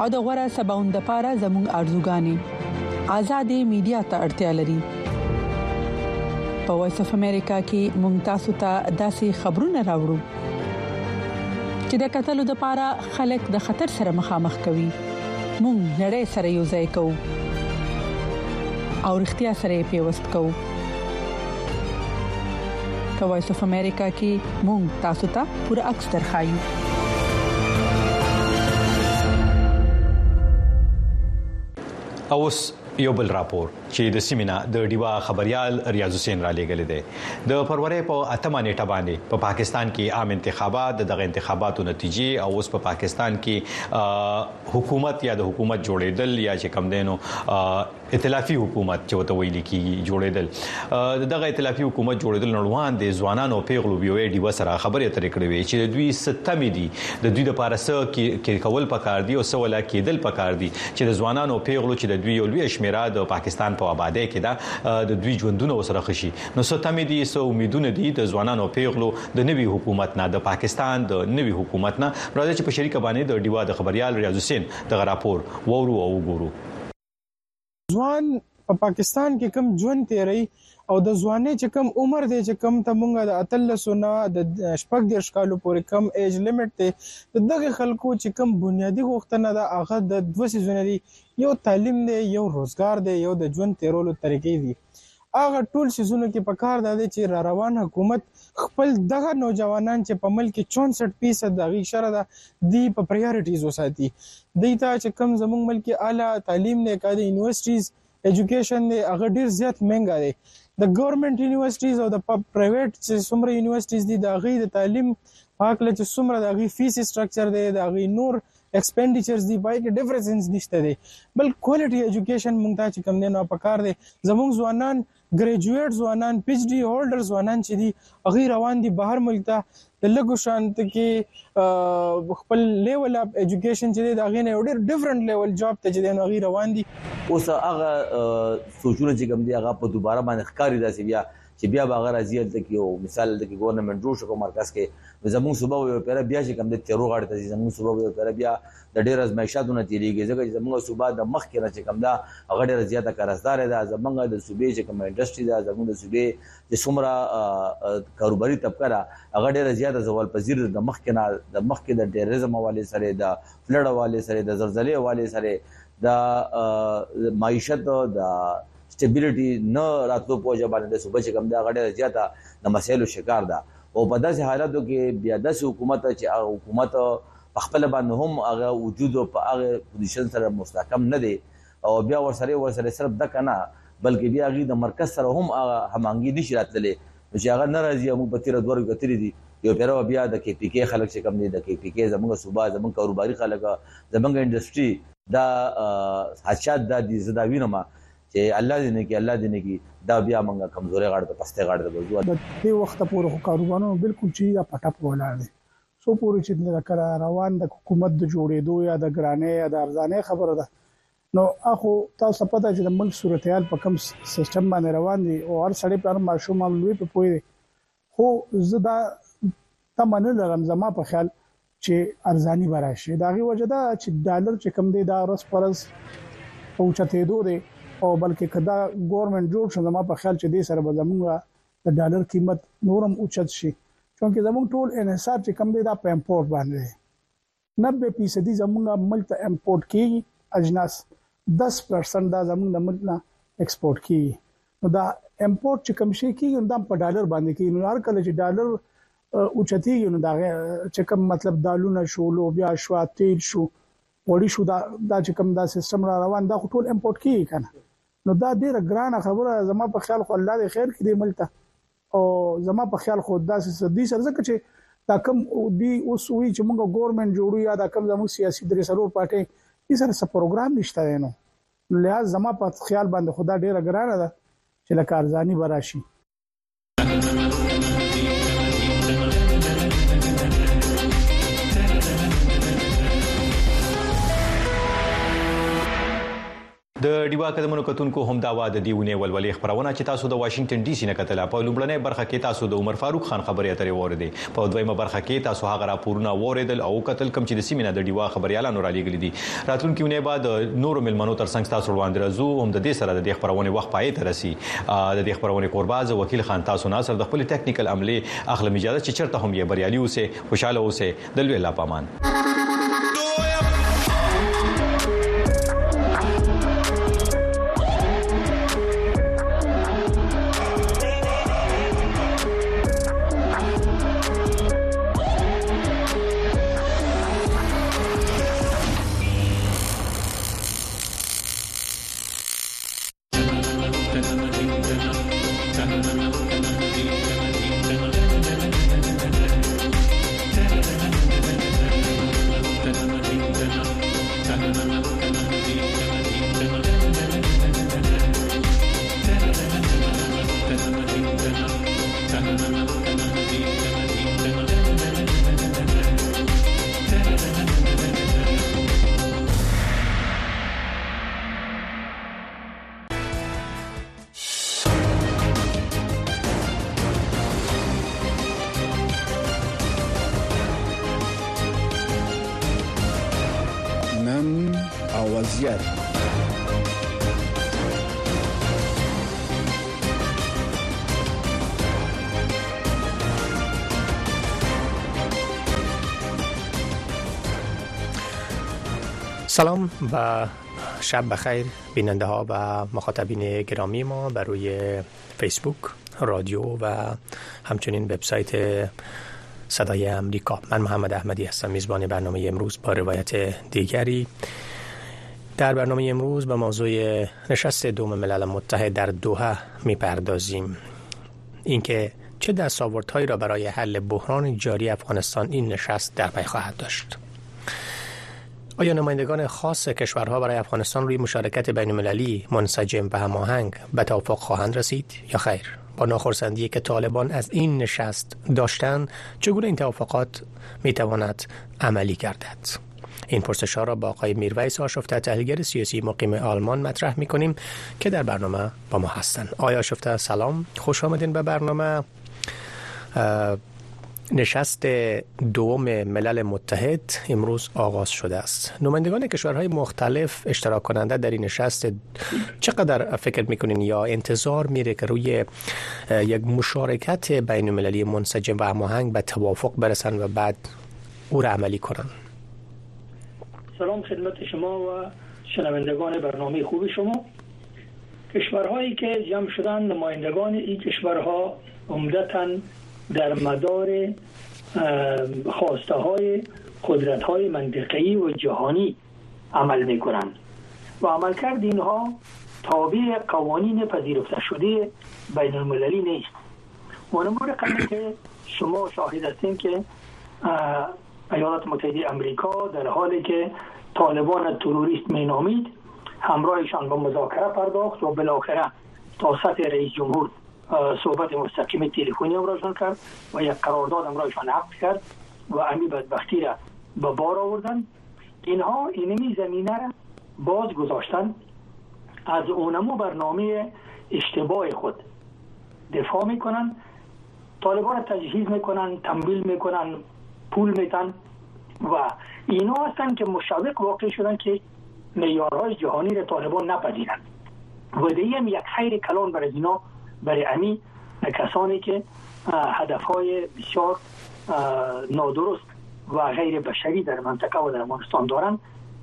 او د غوړه سباوند لپاره زموږ ارزوګانې آزادې میډیا ته اړتیا لري په Voice of America کې ممتاز ته داسې خبرونه راوړو چې د قتل د پاره خلک د خطر سره مخامخ کوي. مونږ نړۍ سره یو ځای کوو او اړتیا سره پیوست کوو. په Voice of America کې مونږ تاسو ته پوره عکس درخایو اوس یو بل راپور چې د سیمینا د ډیوا خبريال ریاض حسین را لېګل دي د فروری په اتمه نیټه باندې په پاکستان کې عام انتخابات دغه انتخاباتو نتیجې او اوس په پاکستان کې حکومت یا د حکومت جوړېدل یا چې کم دینو ائتلافي حکومت چې وته ویل کی جوړېدل دغه ائتلافي حکومت جوړېدل نړوان دي ځوانانو پیغلو بيوي ډیوا سره خبرې اترې کړې وي چې دوی ستمې دي. د دوی د پارسه کې کول پکار دي او سواله کېدل پکار دي. چې د ځوانانو پیغلو چې د دوی یو لوی شمیره د پاکستان په آبادی کې دا د دوی ژوندونه وسره خشي نو ستمې دي سو امیدونه دي د ځوانانو پیغلو د نوي حکومت نه د پاکستان د نوي حکومت نه. راځي چې په شریکه باندې د ډیوا د خبريال ریاض حسین د راپور وورو او وګورو ځوان په پاکستان کې کم ژوند تیری او د ځواني چې کم عمر دی چې کم ته مونږه د اتلسونه د شپږ دیرش کالو پورې کم age limit دی دغه خلکو چې کم بنیادی غوښتنه ده هغه د دوه سيزونه دي. یو تعلیم دی یو روزګار دی یو د ژوند تیرولو طریقې دي هغه ټول سيزونه کې په کار ده چې را روان حکومت خپل دغه نوجوانان چې په ملک 64% دغه اشاره ده دی په priorities وساتي. دیتا چې کم زموږ ملک اعلی تعلیم نه کړي universities education دی هغه ډیر زیات مهنګا دی. د government universities او د private چې څومره universities دي د غي د تعلیم پاکله چې څومره د غي fees structure دی د غي نور expenditures دی پای کې difference نشته دی. بل quality education مونږ ته چې کم دی نو په کار دی. زموږ ځوانان graduate ځوانان PhD holder ځوانان چې دي هغه روان دي بهر ملک ته. د لګو شانت کې خپل لیول اپ ایجوکیشن چې دا غینه ډېر ډیفرنٹ لیول جاب ته چې دا غي روان دي. اوس هغه سوچونه چې کوم دي هغه په دوباره باندې ښکاری داسې بیا چې بیا باغ راځي د کې یو مثال د کې ګورنمنت جوړ شو مرکز کې زموږ صوبه یو پیر بیا چې کوم د تیرو غاړه ته زموږ صوبه یو پیر بیا د ډېر ازمایښتونو تیریږي. ځکه زموږ صوبه د مخ کې راځي کوم دا ډېر زیاته قرضدار ده زموږ د صوبې چې کوم انډستری ده زموږ د صوبې چې څومره کاروباري طبقه ده هغه ډېر زیاته زوال پذیر د مخ کې نه د مخ کې د terrorism حواله سره د flood حواله سره د زلزلې حواله سره د معیشت د stability نه راتلو په باندې د صوبې چې کوم دا غړې زیاته د مسایلو شکار ده. او په داسې حالاتو کې بیا د حکومت چې حکومت خپل باندې هم هغه وجود په هغه پوزیشن سره مستحکم نه دی. او بیا ورسره ورسره صرف د کنه بلکې بیا غي د مرکز سره هم هغه همانګي نشي راتللې. چې هغه ناراضي هم په تیر دوه کتري دي. یو پیرو بیا د کې پی کې خلک چې کم دي د کې پی کې زموږ صوبا زموږ کاروباري خلک زموږ انډستری دا حادثات د دې زداوینه ما چې الله دې نه کې الله دې نه کې دا بیا موږ کمزوري غاړه ته پسته غاړه ته ورځو د دې وخت پورې کاروبارونو بالکل چې دا پټه په ولاړ دي سو پورې چې د کړه روان د حکومت د جوړېدو یا د ګرانې یا د ارزانې خبره ده نو اخو تاسو پته چې د ملک صورتحال په کم سیستم باندې روان دي او هر سړی پر ماشوم لوی په پوي خو زدا تمنه لرم زما په خیال چې ارزاني براشي داغي وجدا چې ډالر چې کم دی دا رس پرز پوښتې دوه دی او بلکې کدا ګورنمنت جوړ شو زما په خیال چې دې سره به زموږه د ډالر قیمت نورم اوچت شي. چونکه زموږ ټول انحصار چې کم دی دا په امپورټ باندې 90% زموږه ملک ته import کیږي اجناس 10% دا زموږ د ملک نه export کیږي. نو دا import چې کم شي کیږي دا په ډالر باندې کیږي. نو هر کله چې ډالر اوچتیږي نو دا چې کم مطلب دالونه شو لو بیا شو تیل شو وړي شو دا چې کم دا سیستم را روان دا ټول import کیږي کنه نو دا ډیره ګرانه خبره زما په خیال خو الله دې خیر کړي ملته. او زما په خیال خو دا سدي سره ځکه چې دا کم دی اوس وی چې موږ ګورنمنت جوړو یا دا کم زموږ سیاسي درې سرور پټه هیڅ سره پروګرام نشته نو. لہذا زما په خیال باندې خدا ډیره ګرانه ده چې لکه ارزاني براشي د ډیوا قدمونو کتونکو هم دا واده دیونه ولولې خبرونه چې تاسو د واشنگټن ډي سي نه کتله په لومړنۍ برخه کې تاسو د عمر فاروق خان خبرې اترې وریدي په دویمه برخه کې تاسو هغه راپورونه وریدل او کتل کم چې د سیمینه د ډیوا خبريالانو را لېګل دي. راتلونکي ونه بعد نور ملمنو ترڅنګ تاسو وړاندې راځو هم د دې سره د خبرونه وخت پای ته رسي. د دې خبرونه قرباز وکیل خان تاسو ناصر د خپل ټیکنیکل عملي اخلم اجازه چې چرته هم یې بریالي اوسه خوشاله اوسه د لوی لا پامان سلام و شب بخیر بیننده ها و مخاطبین گرامی ما بر روی فیسبوک رادیو و همچنین وبسایت صدای امریکا. من محمد احمدی هستم میزبان برنامه امروز با روایت دیگری. در برنامه امروز به موضوع نشست دوم ملل متحد در دوحه می‌پردازیم. اینکه چه دستاوردهایی را برای حل بحران جاری افغانستان این نشست در پی خواهد داشت. آیا نمایندگان خاص کشورها برای افغانستان روی مشارکت بین المللی منسجم و هماهنگ به توافق خواهند رسید یا خیر؟ با ناخرسندی که طالبان از این نشست داشتند چگونه این توافقات می تواند عملی گردد؟ این پرسش را با آقای میرویس آشفته تحلیلگر سیاسی مقیم آلمان مطرح می کنیم که در برنامه با ما هستند. آیا آشفته سلام. خوش آمدین به برنامه. نشست دوم ملل متحد امروز آغاز شده است. نمایندگان کشورهای مختلف اشتراک کننده در این نشست چقدر فکر می‌کنین یا انتظار میره که روی یک مشارکت بین المللی منسجم و هماهنگ به توافق برسن و بعد او را عملی کنن؟ سلام خدمت شما و شنوندگان برنامه خوب شما. کشورهایی که جمع شدن نمایندگان این کشورها عمدتاً در مدار خواسته های قدرت های منطقی و جهانی عمل می کنند و عمل کرد اینها تابع قوانین پذیرفته شده بین المللی نیست. منمور قبل که شما شاهد هستیم که ایالات متحده امریکا در حالی که طالبان تروریست می نامید همراهشان به مذاکره پرداخت و بالاخره تا سطح رئیس جمهور صحبت مستقیم تلفنی امرایشان کرد و یک قرارداد امرایشان عقد کرد و امی بدبختی را به بار آوردن. اینها اینمی زمینه را باز گذاشتن از اونمو برنامه اشتباه خود دفاع می‌کنن طالبان تجهیز می‌کنن تمویل می‌کنن پول میتن و اینا هستن که مشابق واقع شدن که معیارهای جهانی را طالبان نپذیرن و دیم یک خیر کلان برای اینا برای امی کسانی که هدف های بسیار نادرست و غیر بشری در منطقه و در افغانستان دارند.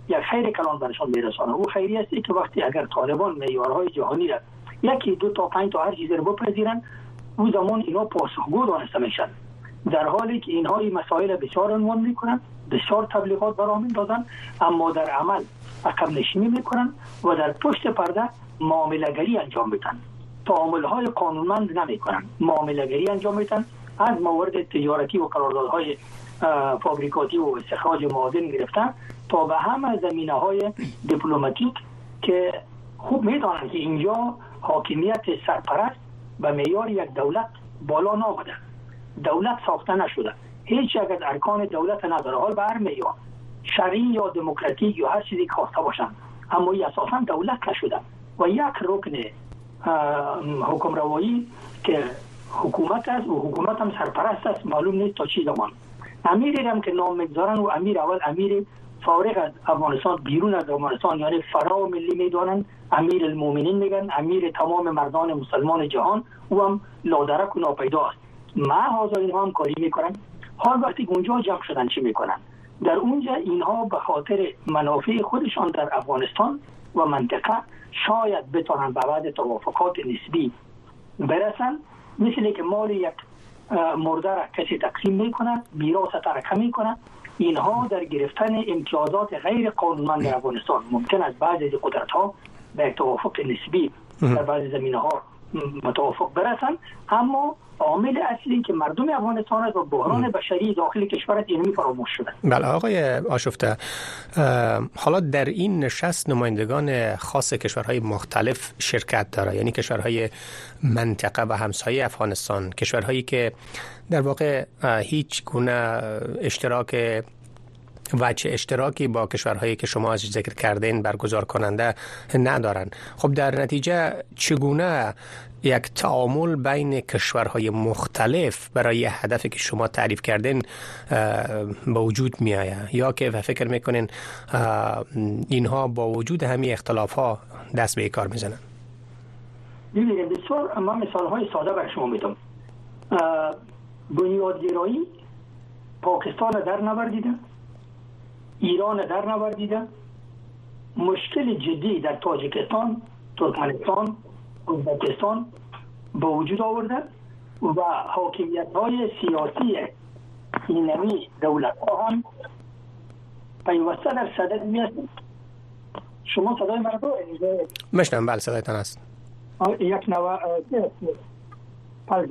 یک خیر کلان برشان میرسانه او خیری است که وقتی اگر طالبان معیارهای جهانی را یکی دو تا پنج تا هر چیز رو بپذیرن او زمان اینا پاسخگو دانسته میشن در حالی که اینها این مسائل بسیار عنوان می‌کنن بسیار تبلیغات برام دادن اما در عمل عقب نشینی می‌کنن و در پشت پرده معاملهگری انجام میدن تعامل های قانونمند نمی کنن معاملگری انجام میدن. از موارد تجارتی و قراردادهای فابریکاتی و استخراج معادن گرفتن تا به همه زمینه های دیپلماتیک که خوب می‌دانند که اینجا حاکمیت سرپرست به معیار یک دولت بالا نامده دولت ساخته نشده. هیچ یک از ارکان دولت نداره. حال به هر معیار شرعی یا دموکراتیک یا هر چیزی خواسته باشند اما اساسا دولت نشده و یک رکن حکم روایی که حکومت است و حکومت هم سرپرست است معلوم نیست تا چی زمان. امیری هم که نام می‌گذارن و امیر اول امیر فارغ از افغانستان بیرون از افغانستان یعنی فرا ملی می‌دانن امیر المومنین میگن امیر تمام مردان مسلمان جهان او هم لادرک و ناپیدا است. ما اینها هم کاری می‌کنن حال وقتی اونجا جمع شدن چی می‌کنن؟ در اونجا اینها به خاطر منافع خودشان در افغانستان و منطقه شاید بتونن به بعد توافقات نسبی برسن. مثل که مال یک مرده را کسی تقسیم می‌کنه میراث ترکه می‌کنه. اینها در گرفتن امتیازات غیر قانونمند در افغانستان ممکن است بعضی از قدرت ها به توافق نسبی در بعضی زمینه ها متوافق برسن. اما عامل اصلی که مردم افغانستان است و بحران بشری داخل کشور اینمی فراموش شده. بله آقای آشفته حالا در این نشست نمایندگان خاص کشورهای مختلف شرکت داره یعنی کشورهای منطقه و همسایه افغانستان کشورهایی که در واقع هیچ گونه اشتراک وجه اشتراکی با کشورهایی که شما از ذکر کردین برگزار کننده ندارن. خب در نتیجه چگونه یک تعامل بین کشورهای مختلف برای هدفی که شما تعریف کردین به وجود می آید یا که فکر می‌کنین اینها با وجود همین اختلاف ها دست به کار می‌زنن. ببینید بسیار من مثال های ساده بر شما میدم. بنیادگرایی پاکستان در نوردیده ایران در نوردیده مشکل جدی در تاجیکستان ترکمنستان ازبکستان به وجود آورده و حاکمیت های سیاسی اینمی دولت ها هم پیوسته در صدد می شما صدای من رو مشنم بله صدایتان است. یک نوع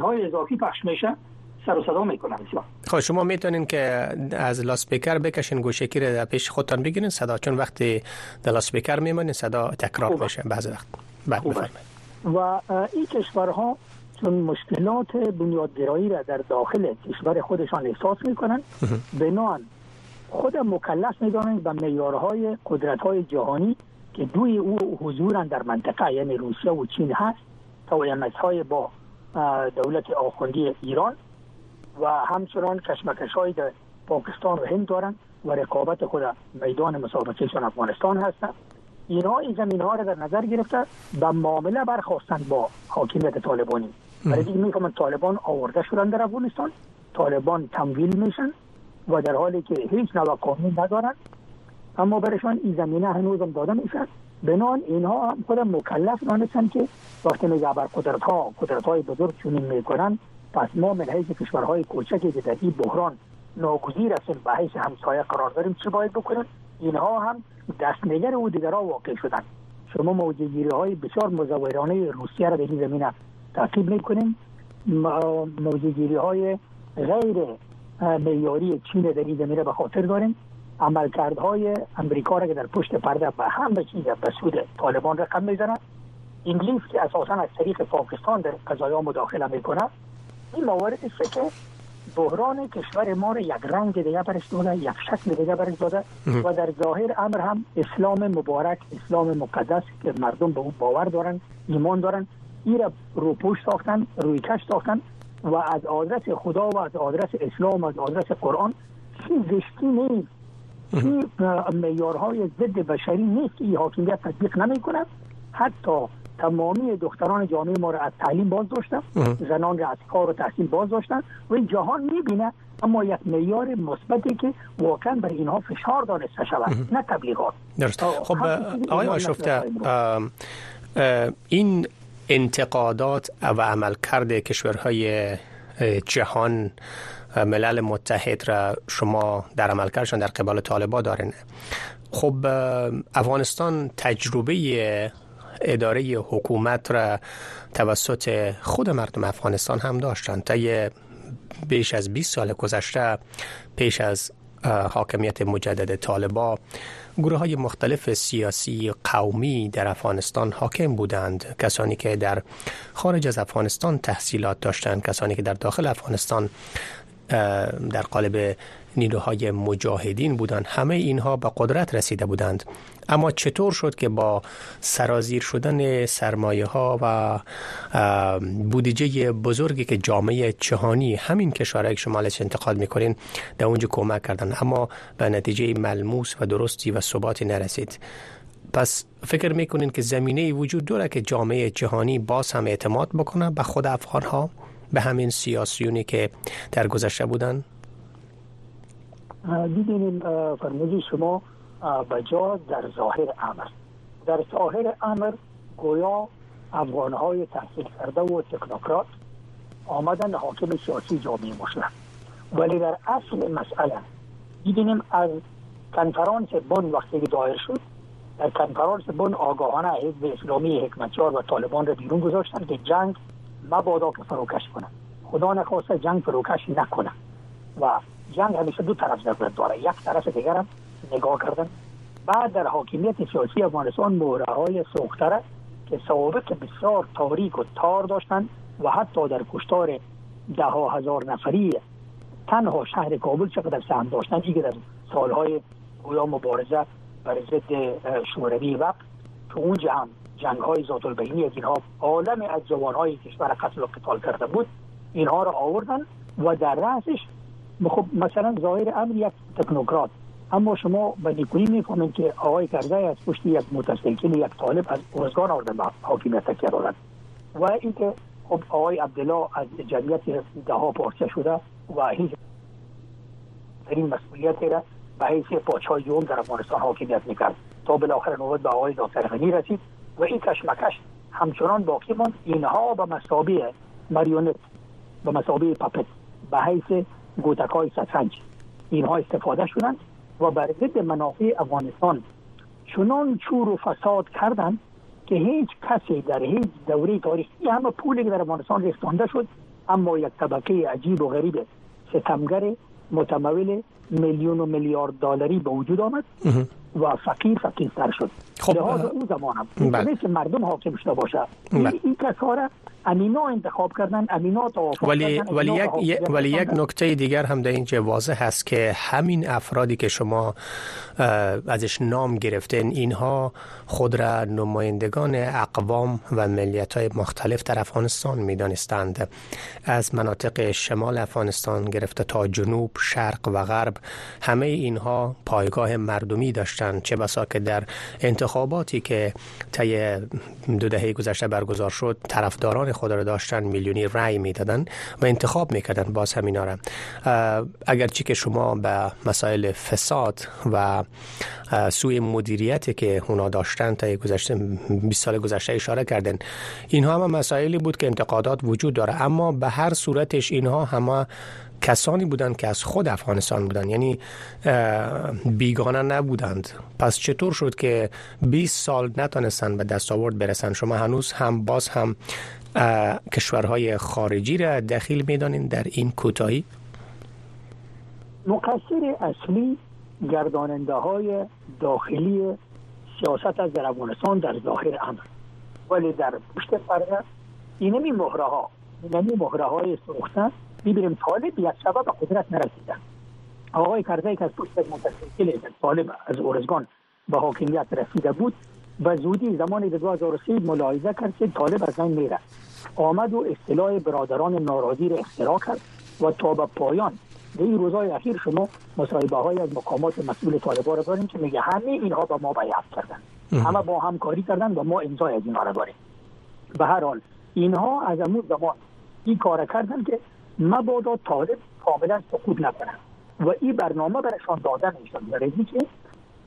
های اضافی پخش میشه. سر و صدا می‌کنن خب شما می‌تونین که از لاسپیکر بکشین گوشکی رو در پیش خودتان بگیرین. صدا چون وقتی در لاسپیکر میمونین صدا تکرار میشه بعض وقت. بعد و این کشورها چون مشکلات بنیادگرایی را در داخل کشور خودشان احساس می‌کنن بنان خود مکلف می‌دانند به معیارهای قدرت های جهانی که دوی او حضورا در منطقه یعنی روسیه و چین هست تا های با دولت آخوندی ایران و همچنان کشمکش های در پاکستان و هند دارن و رقابت خود میدان مسابقه افغانستان هستند. اینها این زمین ها را در نظر گرفته به معامله برخواستند با حاکمیت طالبانی. برای دیگه می‌فهمند طالبان آورده شدن در افغانستان طالبان تمویل میشن و در حالی که هیچ نوع قانون ندارن اما برشان این زمینه هنوز هم داده میشن. بنان اینها هم خود مکلف دانستن که وقتی میگه بر قدرت ها قدرت های بزرگ چونین می‌کنن پس ما من حیث کشورهای کوچکی که در این بحران ناگزیر هستیم به حیث همسایه قرار داریم چه باید بکنیم اینها هم دستنگر او دیگرها واقع شدن شما موجه های بسیار مزورانه روسیه را در این زمینه تعقیب می‌کنیم. موجه های غیر میاری چین در این زمینه به خاطر داریم. عملکردهای امریکا را که در پشت پرده به همه چیز به سود طالبان رقم می‌زنند انگلیس که اساسا از طریق پاکستان در قضایا مداخله می‌کنه این موارد است که بحران کشور ما رو یک رنگ دیگه برش داده یک شکل دیگه برش داده و در ظاهر امر هم اسلام مبارک اسلام مقدس که مردم به اون باور دارن ایمان دارن این را روپوش ساختن روی کش ساختن و از آدرس خدا و از آدرس اسلام و از آدرس قرآن چیز زشتی نیست. این میارهای ضد بشری نیست که این حاکمیت تطبیق نمی کند حتی تمامی دختران جامعه ما را از تعلیم باز داشتن زنان را از کار و تحصیل باز داشتن و این جهان می‌بینه اما یک معیار مثبتی که واقعا بر اینها فشار دانسته شود نه تبلیغات. درست. خب آقای آشفته این انتقادات و عملکرد کشورهای جهان ملل متحد را شما در عملکردشان در قبال طالبا دارین. خب افغانستان تجربه اداره حکومت را توسط خود مردم افغانستان هم داشتند تا بیش از 20 سال گذشته پیش از حاکمیت مجدد طالبا گروه های مختلف سیاسی قومی در افغانستان حاکم بودند. کسانی که در خارج از افغانستان تحصیلات داشتند کسانی که در داخل افغانستان در قالب نیروهای مجاهدین بودند. همه اینها به قدرت رسیده بودند. اما چطور شد که با سرازیر شدن سرمایه ها و بودجه بزرگی که جامعه جهانی همین کشورهای که شما انتقاد می‌کنین در اونجا کمک کردن. اما به نتیجه ملموس و درستی و ثباتی نرسید. پس فکر می‌کنین که زمینه وجود داره که جامعه جهانی باز هم اعتماد بکنه به خود افغان ها به همین سیاسیونی که در گذشته بودن؟ دیدین فرمودی شما بجا در ظاهر امر. در ظاهر امر گویا افغان های تحصیل کرده و تکنوکرات آمدن حاکم سیاسی جامعه مسلم ولی در اصل مسئله دیدیم از کنفرانس بن وقتی دایر شد در کنفرانس بن آگاهانه حزب اسلامی حکمتیار و طالبان را بیرون گذاشتن که جنگ مبادا که فروکش کنه. خدا نخواسته جنگ فروکش نکنه. و جنگ همیشه دو طرف ضرورت داره یک طرف دیگر نگاه کردن. بعد در حاکمیت سیاسی افغانستان مهره های سوختره که سوابق بسیار تاریک و تار داشتن و حتی در کشتار ده ها هزار نفری تنها شهر کابل چقدر سهم داشتن؟ دیگه در سالهای گویا مبارزه بر ضد شوروی وقت که اونجا هم جنگ های ذات البینی از اینها عالم از جوان های کشور قتل و قتال کرده بود اینها را آوردن و در رأسش خب مثلا ظاهر امر یک تکنوکرات اما شما به نیکویی می‌فهمید که آقای کرده از پشت یک متسلکین یک طالب از ارزگان آورده به حاکمیت دادن و اینکه خب آقای عبدالله از جمعیت ده ها پارچه شده و هیچ این مسئولیت را به حیث پاچهای دوم در افغانستان حاکمیت می‌کرد. تا بالاخره نوبت به آقای دکتر غنی رسید و این کشمکش همچنان باقی ماند. اینها به مسابقه ماریونت به مسابقه پاپت به حیث گوتکای سترنج اینها استفاده شدند و بر ضد منافع افغانستان. چنان چور و فساد کردند که هیچ کسی در هیچ دوره تاریخی همه پولی که در افغانستان ریختانده شد اما یک طبقه عجیب و غریب ستمگر متمول میلیون و میلیارد دلاری به وجود آمد و فقیر فقیرتر شد. خب لحاظ اون زمان هم. بله. که مردم حاکم شده باشه بله. این کسا امینا انتخاب کردن امینا توافق ولی کردن ولی یک ولی یک نکته دیگر هم در اینجا واضح هست که همین افرادی که شما ازش نام گرفتین اینها خود را نمایندگان اقوام و ملیت های مختلف در افغانستان می دانستند از مناطق شمال افغانستان گرفته تا جنوب شرق و غرب همه اینها پایگاه مردمی داشتند. چه بسا که در انتخاباتی که طی دو دهه گذشته برگزار شد طرفداران خود را داشتن میلیونی رأی می‌دادن و انتخاب می‌کردن باز همینا را. اگرچه که شما به مسائل فساد و سوی مدیریتی که اونا داشتن تا گذشته 20 سال گذشته اشاره کردن اینها هم مسائلی بود که انتقادات وجود داره. اما به هر صورتش اینها همه کسانی بودند که از خود افغانستان بودند یعنی بیگانه نبودند. پس چطور شد که 20 سال نتونستن به دستاورد برسن؟ شما هنوز هم باز هم کشورهای خارجی را دخیل می‌دانین در این کوتاهی؟ مقصر اصلی گرداننده های داخلی سیاست از در افغانستان در ظاهر امر ولی در پشت پرده اینمی مهره ها اینمی مهره های سرخته می‌بینیم طالب یک شبه به قدرت نرسیده. آقای کرزی که از پشت متسلسل طالب از اورزگان به حاکمیت رسیده بود و زودی زمان 2003 ملاحظه کرد که طالب از این میره آمد و اصطلاح برادران ناراضی را اختراع کرد و تا به پایان در این روزهای اخیر شما مصاحبه های از مقامات مسئول طالبان را داریم که میگه همه اینها با ما بیعت کردن. همه با همکاری کردن و ما امضای از اینها را داریم. به هر حال اینها از امون زمان این کار کردن که مبادا طالب کاملا سقوط نکنه و این برنامه برشان داده می‌شد برای که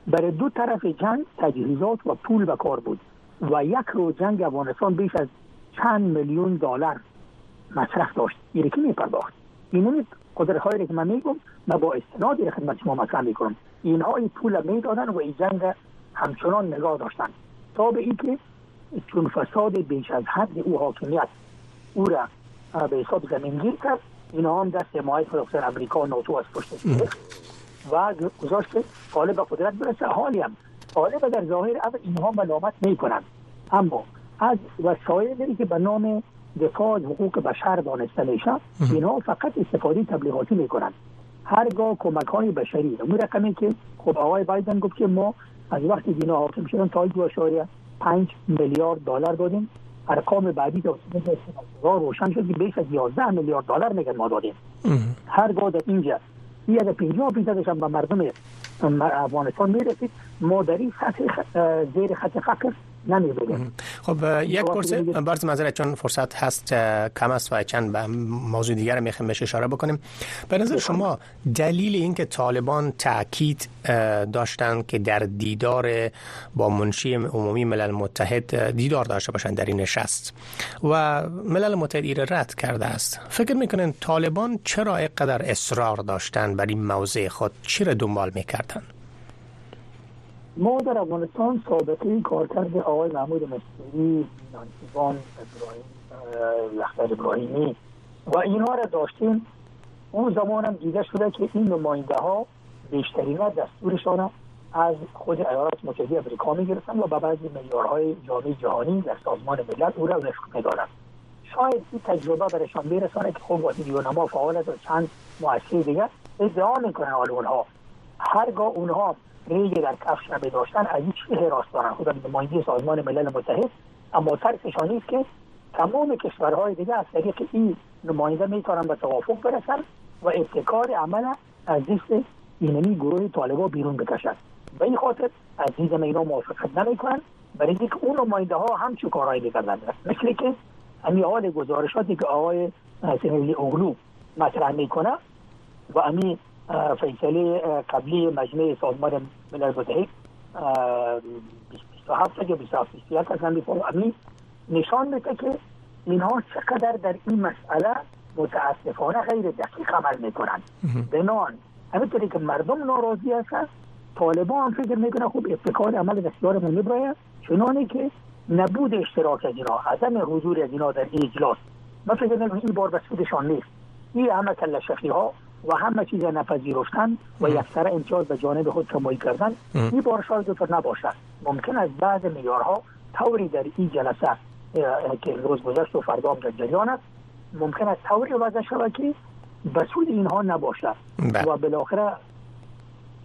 برای دو طرف جنگ تجهیزات و پول به کار بود. و یک روز جنگ افغانستان بیش از چند میلیون دلار مصرف داشت. این که میپرداخت؟ این قدرت هایی که من میگم من با استناد خدمت شما مطرح می‌کنم. اینها این پول می‌دادن و این جنگ همچنان نگاه داشتن. تا به اینکه چون فساد بیش از حد او حاکمیت او را به حساب زمینگیر کرد. اینا هم دست حمایت دکتر امریکا و ناتو از پشت و گذاشت که طالب به قدرت برسه. حالی هم طالب در ظاهر اول اینها ملامت می‌کنند اما از وسایلی که به نام دفاع از حقوق بشر دانسته میشه اینها فقط استفاده تبلیغاتی می‌کنند. هرگاه کمک های بشری اون رقمی که خب آقای بایدن گفت که ما از وقتی دینا حاکم شدن تا دو اشاریه پنج میلیارد دلار دادیم. ارقام بعدی که روشن شد که بیش از 11 میلیارد دلار میگن ما دادیم. هرگاه در اینجا یه از 50 فیصدش هم به مردم افغانستان می‌رسید. ما در این سطح زیر خط فقر خب یک پرسه برز معذرت چون فرصت هست کم است و چند به موضوع دیگر می‌خوایم بهش اشاره بکنیم. به نظر شما دلیل اینکه طالبان تاکید داشتن که در دیدار با منشی عمومی ملل متحد دیدار داشته باشند در این نشست و ملل متحد ایره رد کرده است. فکر می‌کنن طالبان چرا اینقدر اصرار داشتن بر این موضع خود؟ چی را دنبال می‌کردن؟ ما در افغانستان سابقه کارکرد آقای محمود مصری نانسیبان ابراهیم ابراهیمی. و اینها را داشتیم. اون زمان هم دیده شده که این نماینده ها بیشترین دستورشان از خود ایالات متحده امریکا می گرفتن و به بعضی معیارهای جامعه جهانی در سازمان ملل او را وفق می‌دادند شاید این تجربه برشان برسانه که خب وقتی نما فعال و چند مؤسسه دیگر ادعا می‌کنن حال اونها. هرگاه اونها ریگ در کفش را داشتن از چی حراس دارن؟ خود نماینده سازمان ملل متحد. اما ترسشان نیست که تمام کشورهای دیگه از طریق این نماینده می‌تونن به توافق برسن و ابتکار عمل از دست اینمی گروه طالبا بیرون بکشن. به این خاطر از دیدن اینا موافقت نمی‌کنن. برای اینکه اون نماینده ها هم چه کارهایی می‌کردن مثل که امی حال گزارشاتی که آقای سنلی اغلو مطرح می‌کنه و امی فیصله قبلی مجمع سازمان ملل متحد 27 یا 27 از هم امی نشان میده که اینها چقدر در این مسئله متاسفانه غیر دقیق عمل می‌کنن بنان همینطوری که مردم ناراضی هستن طالبان هم فکر می‌کنه خوب ابتکار عمل دستیارمون میبراید چنانه که نبود اشتراک از اینا عدم حضور از اینا در این اجلاس. من فکر می‌کنم این بار بسودشان نیست. این همه کلشفی ها و همه چیز نپذیرفتن و یک سر امتیاز به جانب خود کمایی کردن. این بار شاید دکتر نباشد. ممکن است بعض میارها طوری در این جلسه که روز گذشت و فردا در جریان است. ممکن است طوری وضع شود که بسود اینها نباشد. بله. و بالاخره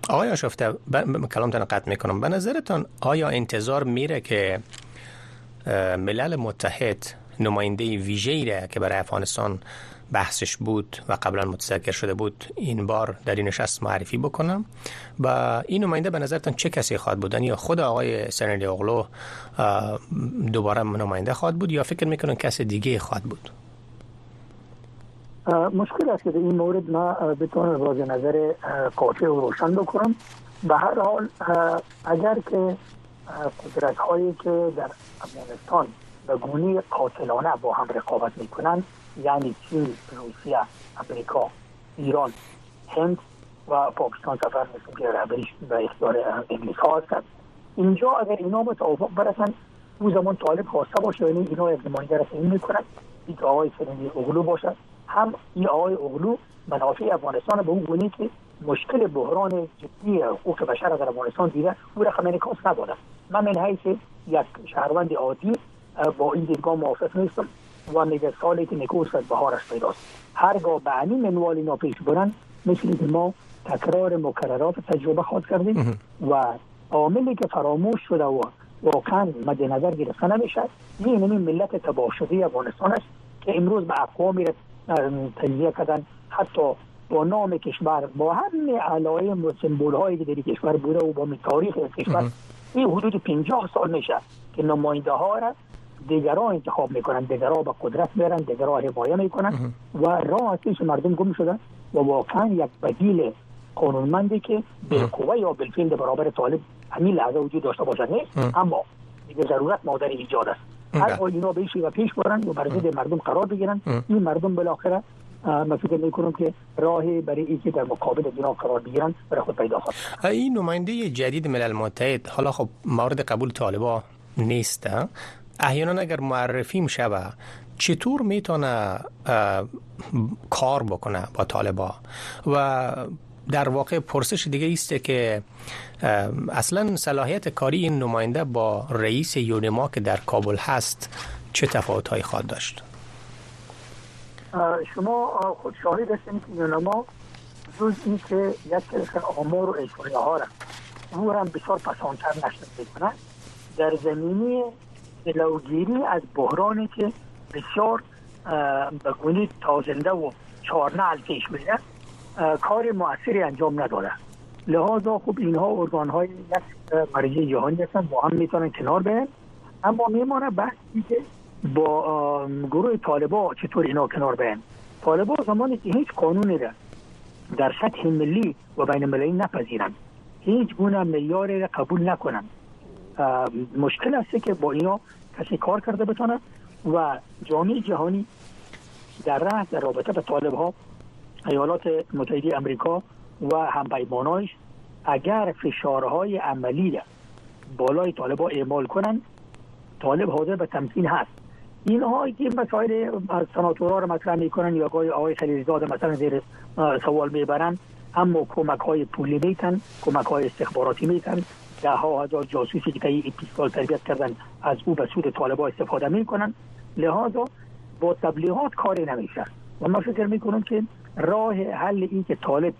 آقای آشفته ب... کلامتان قطع می‌کنم. به نظرتان آیا انتظار میره که ملل متحد نماینده ویژه‌ای را که برای افغانستان بحثش بود و قبلا متذکر شده بود این بار در این نشست معرفی بکنم و این نماینده به نظرتان چه کسی خواهد بودن یا خود آقای سرنلی اغلو دوباره نماینده خواهد بود یا فکر می‌کنن کسی دیگه خواهد بود؟ مشکل است که این مورد ما بتونم واضح نظر قاطع و روشن بکنم. به هر حال اگر که قدرت هایی که در افغانستان به گونی قاتلانه با هم رقابت می‌کنند یعنی چین روسیه امریکا ایران هند و پاکستان سفر مثل که رهبریش به اختیار انگلیس ها هستند اینجا اگر اینا به توافق برسن او زمان طالب خواسته باشه یعنی اینا یک نماینده رسمی می‌کنن. این آقای سرنی اغلو باشد هم این آقای اغلو منافع افغانستان به اون گونه که مشکل بحران جدی حقوق بشر در افغانستان دیده او رقم انعکاس نداده من من حیث یک شهروند عادی با این دیدگاه موافق نیستم. و میگه سالی که نکوس از بهارش پیداست هرگاه به این منوال اینا پیش برن مثل که ما تکرار مکررات تجربه خواهد کردیم و عاملی که فراموش شده و واقعا مد نظر گرفته نمیشه این این ملت تباه شده افغانستان است که امروز به اقوامی تجزیه کردن حتی با نام کشور با همه علائم و سمبول هایی که در کشور بوده و با تاریخ کشور این حدود 50 سال میشه که نماینده ها را دیگرها انتخاب می‌کنن دیگرها به قدرت میرن دیگرها حمایه می‌کنن و راه اصلیش مردم گم شدن و واقعا یک بدیل قانونمندی که بالقوه یا بالفعل برابر طالب همین لحظه وجود داشته باشد نیست اما دیگه ضرورت مادر ایجاد است. هر اینا بهشی و پیش برن و برای مردم قرار بگیرن. این مردم بالاخره من فکر می‌کنم که راهی برای اینکه در مقابل اینا قرار بگیرن برای خود پیدا خواهد این نماینده جدید ملل متحد حالا خب مورد قبول طالبا نیست احیانا اگر معرفی میشه چطور می‌تونه کار بکنه با طالبا و در واقع پرسش دیگه است که اصلا صلاحیت کاری این نماینده با رئیس یونما که در کابل هست چه تفاوت هایی خواهد داشت؟ شما خود شاهد هستید که یونما جز این که یک کلسر آمار و اجوانه ها را او هم بسیار پسانتر نشد می‌کنه در زمینی جلوگیری از بحرانی که بسیار به گونی تازنده و چارنل پیش میره کار موثری انجام نداره. لحاظا خوب اینها ارگان های یک مرجع جهانی هستن با هم می‌تونن کنار برن. اما میمانه بحثی که با گروه طالبا چطور اینا کنار برن. طالبا زمانی که هیچ قانونی را در سطح ملی و بین المللی نپذیرن. هیچ گونه معیار را قبول نکنن. مشکل است که با اینا کسی کار کرده بتونه و جامعه جهانی در راه در رابطه به طالب ها ایالات متحده امریکا و هم پیمانایش اگر فشارهای عملی بالای طالبا اعمال کنن طالب حاضر به تمکین هست. اینها که مسائل سناتورها رو مطرح می‌کنن یا گاهی آقای خلیلزاد مثلا زیر سوال می‌برن اما کمک های پولی میتن کمک های استخباراتی میتن. ده ها هزار جاسوسی که 20 سال تربیت کردن از او به سود طالبا استفاده می‌کنن. لحاظا با تبلیغات کاری نمیشه. و من فکر می‌کنم که راه حل این که طالب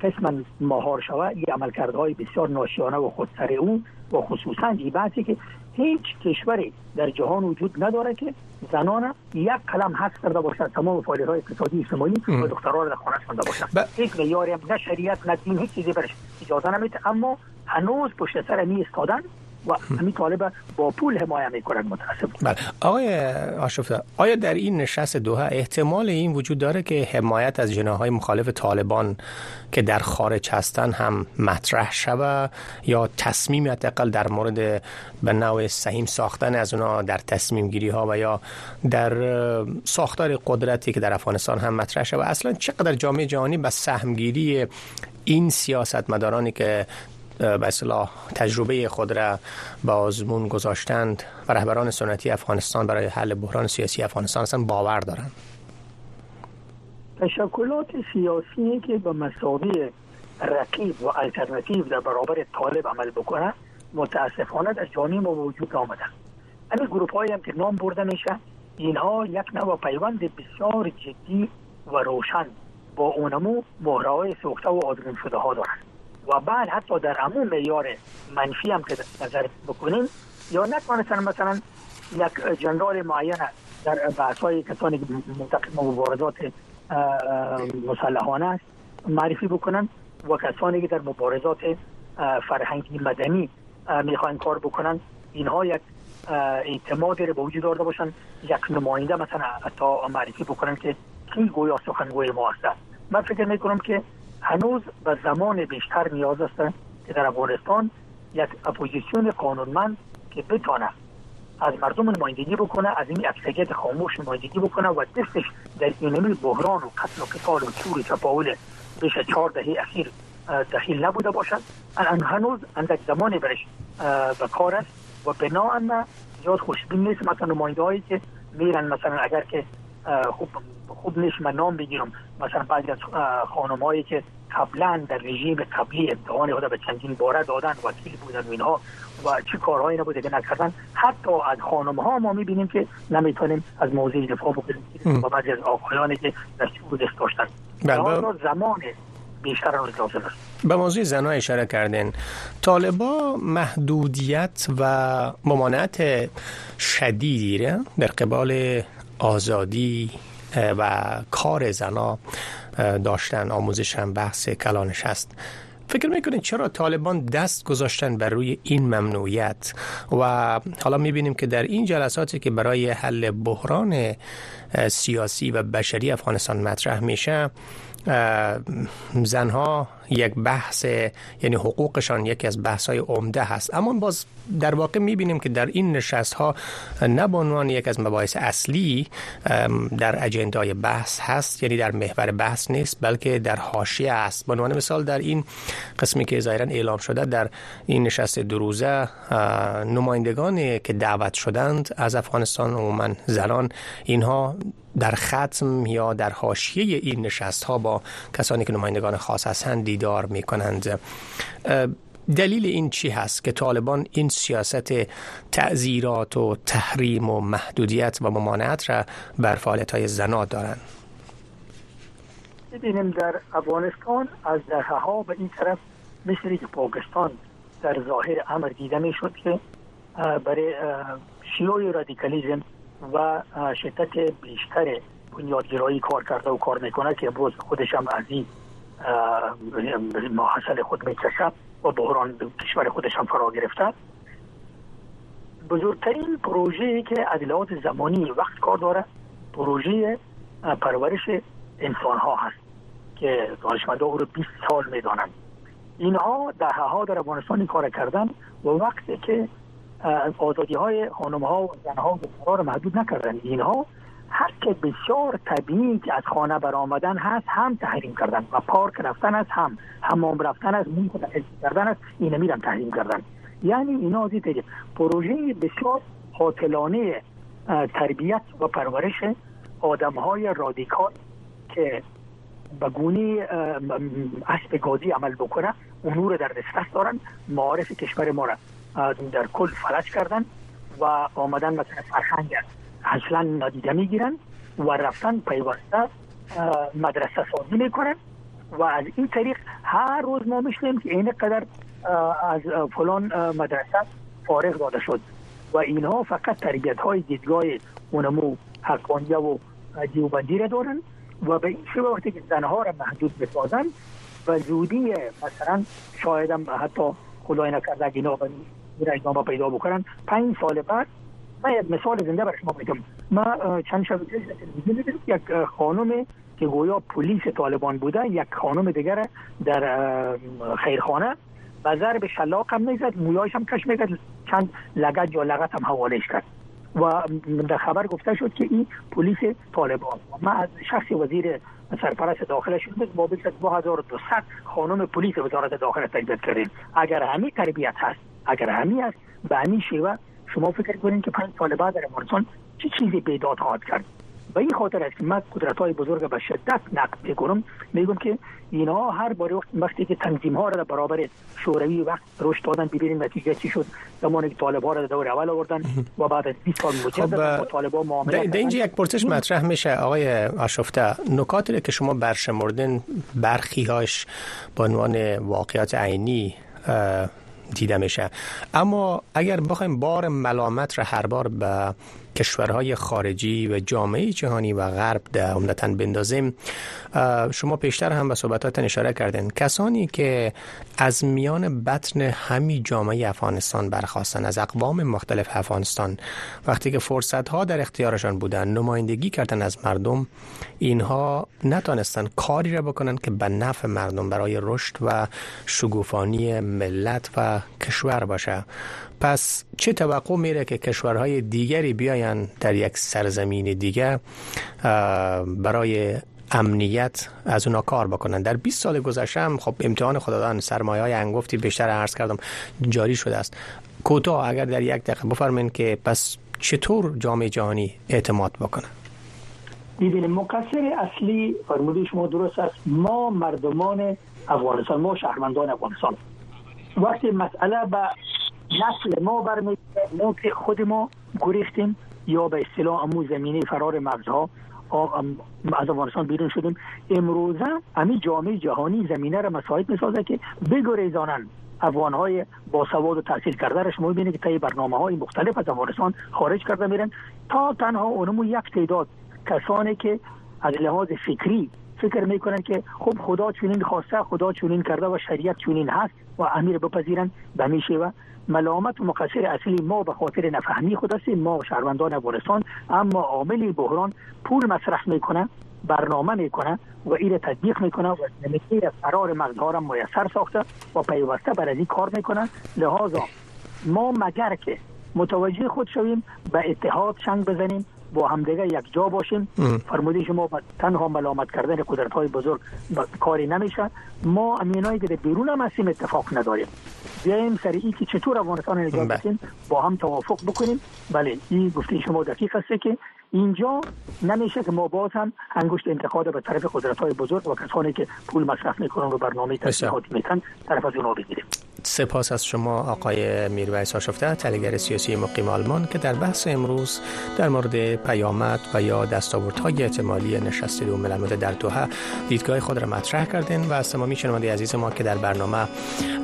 قسما مهار شود یه عملکردهای بسیار ناشیانه و خودسر او و خصوصا این بحثی که هیچ کشوری در جهان وجود نداره که زنان یک قلم حق کرده باشد تمام فعالیت های اقتصادی اجتماعی و دخترها را در خانه شونده باشد. هیچ معیاری هم نه شریعت نه دین هیچ چیزی برش اجازه نمیده. اما هنوز پشت سر می استادن و همین طالب با پول حمایه می‌کنن متاسف بله. آقای آشفته آیا در این نشست دوها احتمال این وجود داره که حمایت از جناهای مخالف طالبان که در خارج هستن هم مطرح شوه یا تصمیم حداقل در مورد به نوع سهیم ساختن از اونا در تصمیم گیری ها و یا در ساختار قدرتی که در افغانستان هم مطرح شوه؟ اصلا چقدر جامعه جهانی به سهمگیری این سیاست مدارانی که به صلاح تجربه خود را با آزمون گذاشتند و رهبران سنتی افغانستان برای حل بحران سیاسی افغانستان اصلا باور دارند تشکلات سیاسی که به مساوی رقیب و الترنتیو در برابر طالب عمل بکنند متاسفانه در جانی ما وجود آمدند همین گروپ های هم که نام برده میشه اینها یک نوع پیوند بسیار جدی و روشن با اونمو مهره های سوخته و آزمون شده ها دارند و بعد حتی در عموم معیار منفی هم که نظر بکنیم یا نتوانستن مثلا یک جنرال معین در بحث های کسانی که مبارزات مسلحانه است معرفی بکنن و کسانی که در مبارزات فرهنگی مدنی می‌خواین کار بکنن اینها یک اعتماد رو به وجود داشته باشن یک نماینده مثلا تا معرفی بکنن که کی گویا سخنگوی ما است. من فکر می‌کنم که هنوز به زمان بیشتر نیاز است که در افغانستان یک اپوزیسیون قانونمند که بتانه از مردم نمایندگی بکنه از این اکثریت خاموش نمایندگی بکنه و دستش در اینمی بحران و قتل و قتال و چور و چپاول بیش چهار دهه اخیر دخیل نبوده باشد. الان هنوز اندک زمانی برش به کار است و بناهن زیاد خوشبین نیست. مثلا نماینده که میرن مثلا اگر که خوب خوب نیست من نام بگیرم. مثلا بعضی از خانم هایی که قبلا در رژیم قبلی امتحان خود به چندین باره دادن وکیل بودن و اینها و چه کارهایی نبوده که نکردن حتی از خانم ها ما می‌بینیم که نمی‌تونیم از موضوع دفاع بکنیم. و بعضی از آقایانی که در دست داشتن. بله زمان بیشتر لازم است. به موضوع زنها اشاره کردین. طالبا محدودیت و ممانعت شدیدی در قبال آزادی و کار زنا داشتن آموزش هم بحث کلانش است فکر می‌کنید چرا طالبان دست گذاشتن بر روی این ممنوعیت؟ و حالا می‌بینیم که در این جلساتی که برای حل بحران سیاسی و بشری افغانستان مطرح میشه زنها یک بحث یعنی حقوقشان یکی از بحث های عمده هست. اما باز در واقع می‌بینیم که در این نشست ها نه به عنوان یک از مباحث اصلی در اجندای بحث هست یعنی در محور بحث نیست بلکه در حاشیه است. به عنوان مثال در این قسمی که ظاهرا اعلام شده در این نشست دو روزه نمایندگانی که دعوت شدند از افغانستان عموما زنان اینها در ختم یا در حاشیه این نشست ها با کسانی که نمایندگان خاص هستند دیدار می کنند دلیل این چی هست که طالبان این سیاست تعذیرات و تحریم و محدودیت و ممانعت را بر فعالیت های زنات دارند ببینیم در افغانستان از دهه ها به این طرف مثل که پاکستان در ظاهر امر دیده می شد که برای شیوع رادیکالیزم و شدت بیشتر بنیادگرایی کار کرده و کار می‌کنه که امروز خودش هم از این محصل خود می‌کشه و بحران کشور خودش هم فرا گرفته بزرگترین پروژه که لحاظ زمانی وقت کار داره پروژه پرورش انسان ها هست که دانشمندا او رو 20 سال می‌دانند. اینها دهه ها در افغانستان کار کردن و وقتی که آزادی های خانم ها و زن ها و محدود نکردن. اینها حق بسیار طبیعی که از خانه برآمدن هست هم تحریم کردن و پارک رفتن است هم حمام رفتن است مون کردن است این میرم تحریم کردن. یعنی اینا دید پروژه بسیار حاطلانه تربیت و پرورش آدم های رادیکال که به گونه گازی عمل بکنه اونو در دسترس دارن معارف کشور ما را در کل فلج کردن و آمدن مثلا فرهنگ اصلا نادیده می‌گیرن و رفتن پیوسته مدرسه سازی می‌کنن و از این طریق هر روز ما میشنیم که این قدر از فلان مدرسه فارغ داده شد و اینها فقط تربیت های دیدگاه اونمو حقانیه و دیوبندی را دارن و به این شبه وقتی که زنها را محدود بسازن و زودی مثلا شاید هم حتی خدای نکرده اگه اینا پیدا بکنن پنج سال بعد مثال زنده برای شما بگم ما چند شب تلویزیون یک خانم که گویا پلیس طالبان بوده یک خانم دیگر در خیرخانه و ضرب شلاق هم می‌زد مویایش هم کش می‌کرد چند لگت یا لغت هم حوالش کرد. و در خبر گفته شد که این پلیس طالبان ما از شخص وزیر سرپرست داخله شد با بیش از 2200 خانم پلیس وزارت داخله تجدید کردیم. اگر همین تربیت هست اگر همین است به همین شیوه شما فکر کنید که پنج سال بعد در افغانستان چه چیزی بیداد خواهد کرد؟ و این خاطر است که من قدرت های بزرگ به شدت نقد می‌کنم. میگم که اینا هر بار وقتی که تنظیم ها را در برابر شوروی وقت رشد دادن ببینیم نتیجه چی شد. زمانی که طالب ها را دور اول آوردن و بعد از 20 سال مجدد با خب، طالب ها معامله در اینجا یک پرسش مطرح میشه آقای آشفته. نکاتی که شما برشمردین برخی هاش به عنوان واقعیت عینی دیده میشه اما اگر بخوایم بار ملامت را هر بار به کشورهای خارجی و جامعه جهانی و غرب ده عمدتا بندازیم شما پیشتر هم به صحبتات اشاره کردین. کسانی که از میان بطن همی جامعه افغانستان برخواستن از اقوام مختلف افغانستان. وقتی که فرصت ها در اختیارشان بودن نمایندگی کردن از مردم اینها نتانستن کاری را بکنن که به نفع مردم برای رشد و شگوفانی ملت و کشور باشه. پس چه توقع میره که کشورهای دیگری بیاین در یک سرزمین دیگه برای امنیت از اونا کار بکنن؟ در 20 سال گذشته هم خب امتحان خدادان سرمایه های انگفتی بیشتر عرض کردم جاری شده است. کوتاه اگر در یک دقیقه بفرمین که پس چطور جامعه جهانی اعتماد بکنه؟ ببینید مقصر اصلی فرمودی شما درست است. ما مردمان افغانستان ما شهروندان افغانستان. وقتی مسئله به نسل ما برمیگرده ما که خود ما گریختیم یا به اصطلاح امو زمینه فرار مغزها از افغانستان بیرون شدیم. امروزه همین جامعه جهانی زمینه را مساعد می‌سازه که بگریزانن افغان های با سواد و تحصیل کرده را. شما که طی برنامه های مختلف از افغانستان خارج کرده میرن. تا تنها اونمو یک تعداد کسانی که از لحاظ فکری فکر می‌کنن که خب خدا چونین خواسته خدا چونین کرده و شریعت چونین هست و امیر بپذیرن به میشه و ملامت و مقصر اصلی ما به خاطر نفهمی خود هستیم ما شهروندان افغانستان اما عامل بحران پول مصرف می‌کنه برنامه می‌کنه و این تطبیق می‌کنه و نمیشه فرار مغزها را میسر ساخته و پیوسته بر این کار می‌کنه. لحاظا ما مگر که متوجه خود شویم به اتحاد چنگ بزنیم با همدیگه یک جا باشیم. فرموده شما تنها ملامت کردن قدرت های بزرگ کاری نمیشه. ما امینایی که بیرون هم هستیم اتفاق نداریم. بیایم سر این که چطور افغانستان نجات بله. بدیم با هم توافق بکنیم. بله این گفته شما دقیق است که اینجا نمیشه که ما باز هم انگشت انتقاد به طرف قدرت های بزرگ و کسانی که پول مصرف می‌کنن و برنامه تشکیلاتی می‌کنن طرف از اونها بگیریم. سپاس از شما آقای میرویس آشفته تحلیلگر سیاسی مقیم آلمان که در بحث امروز در مورد پیامد و یا دستاوردهای احتمالی نشست دو ملل در دوحه دیدگاه خود را مطرح کردین و از تمامی شنونده عزیز ما که در برنامه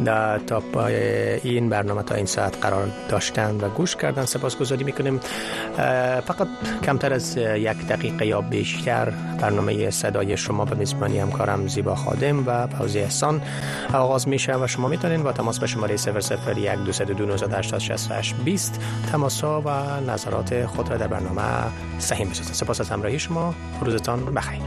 در تا این برنامه تا این ساعت قرار داشتن و گوش کردن سپاسگزاری می‌کنیم. فقط کمتر از یک دقیقه یا بیشتر برنامه صدای شما به میزبانی همکارم زیبا خادم و فوزی احسان آغاز میشه و شما می‌تونین با تماس به شماره 001 202 20 تماسا و نظرات خود را در برنامه سهیم بسازید. سپاس از همراهی شما. روزتان بخیر.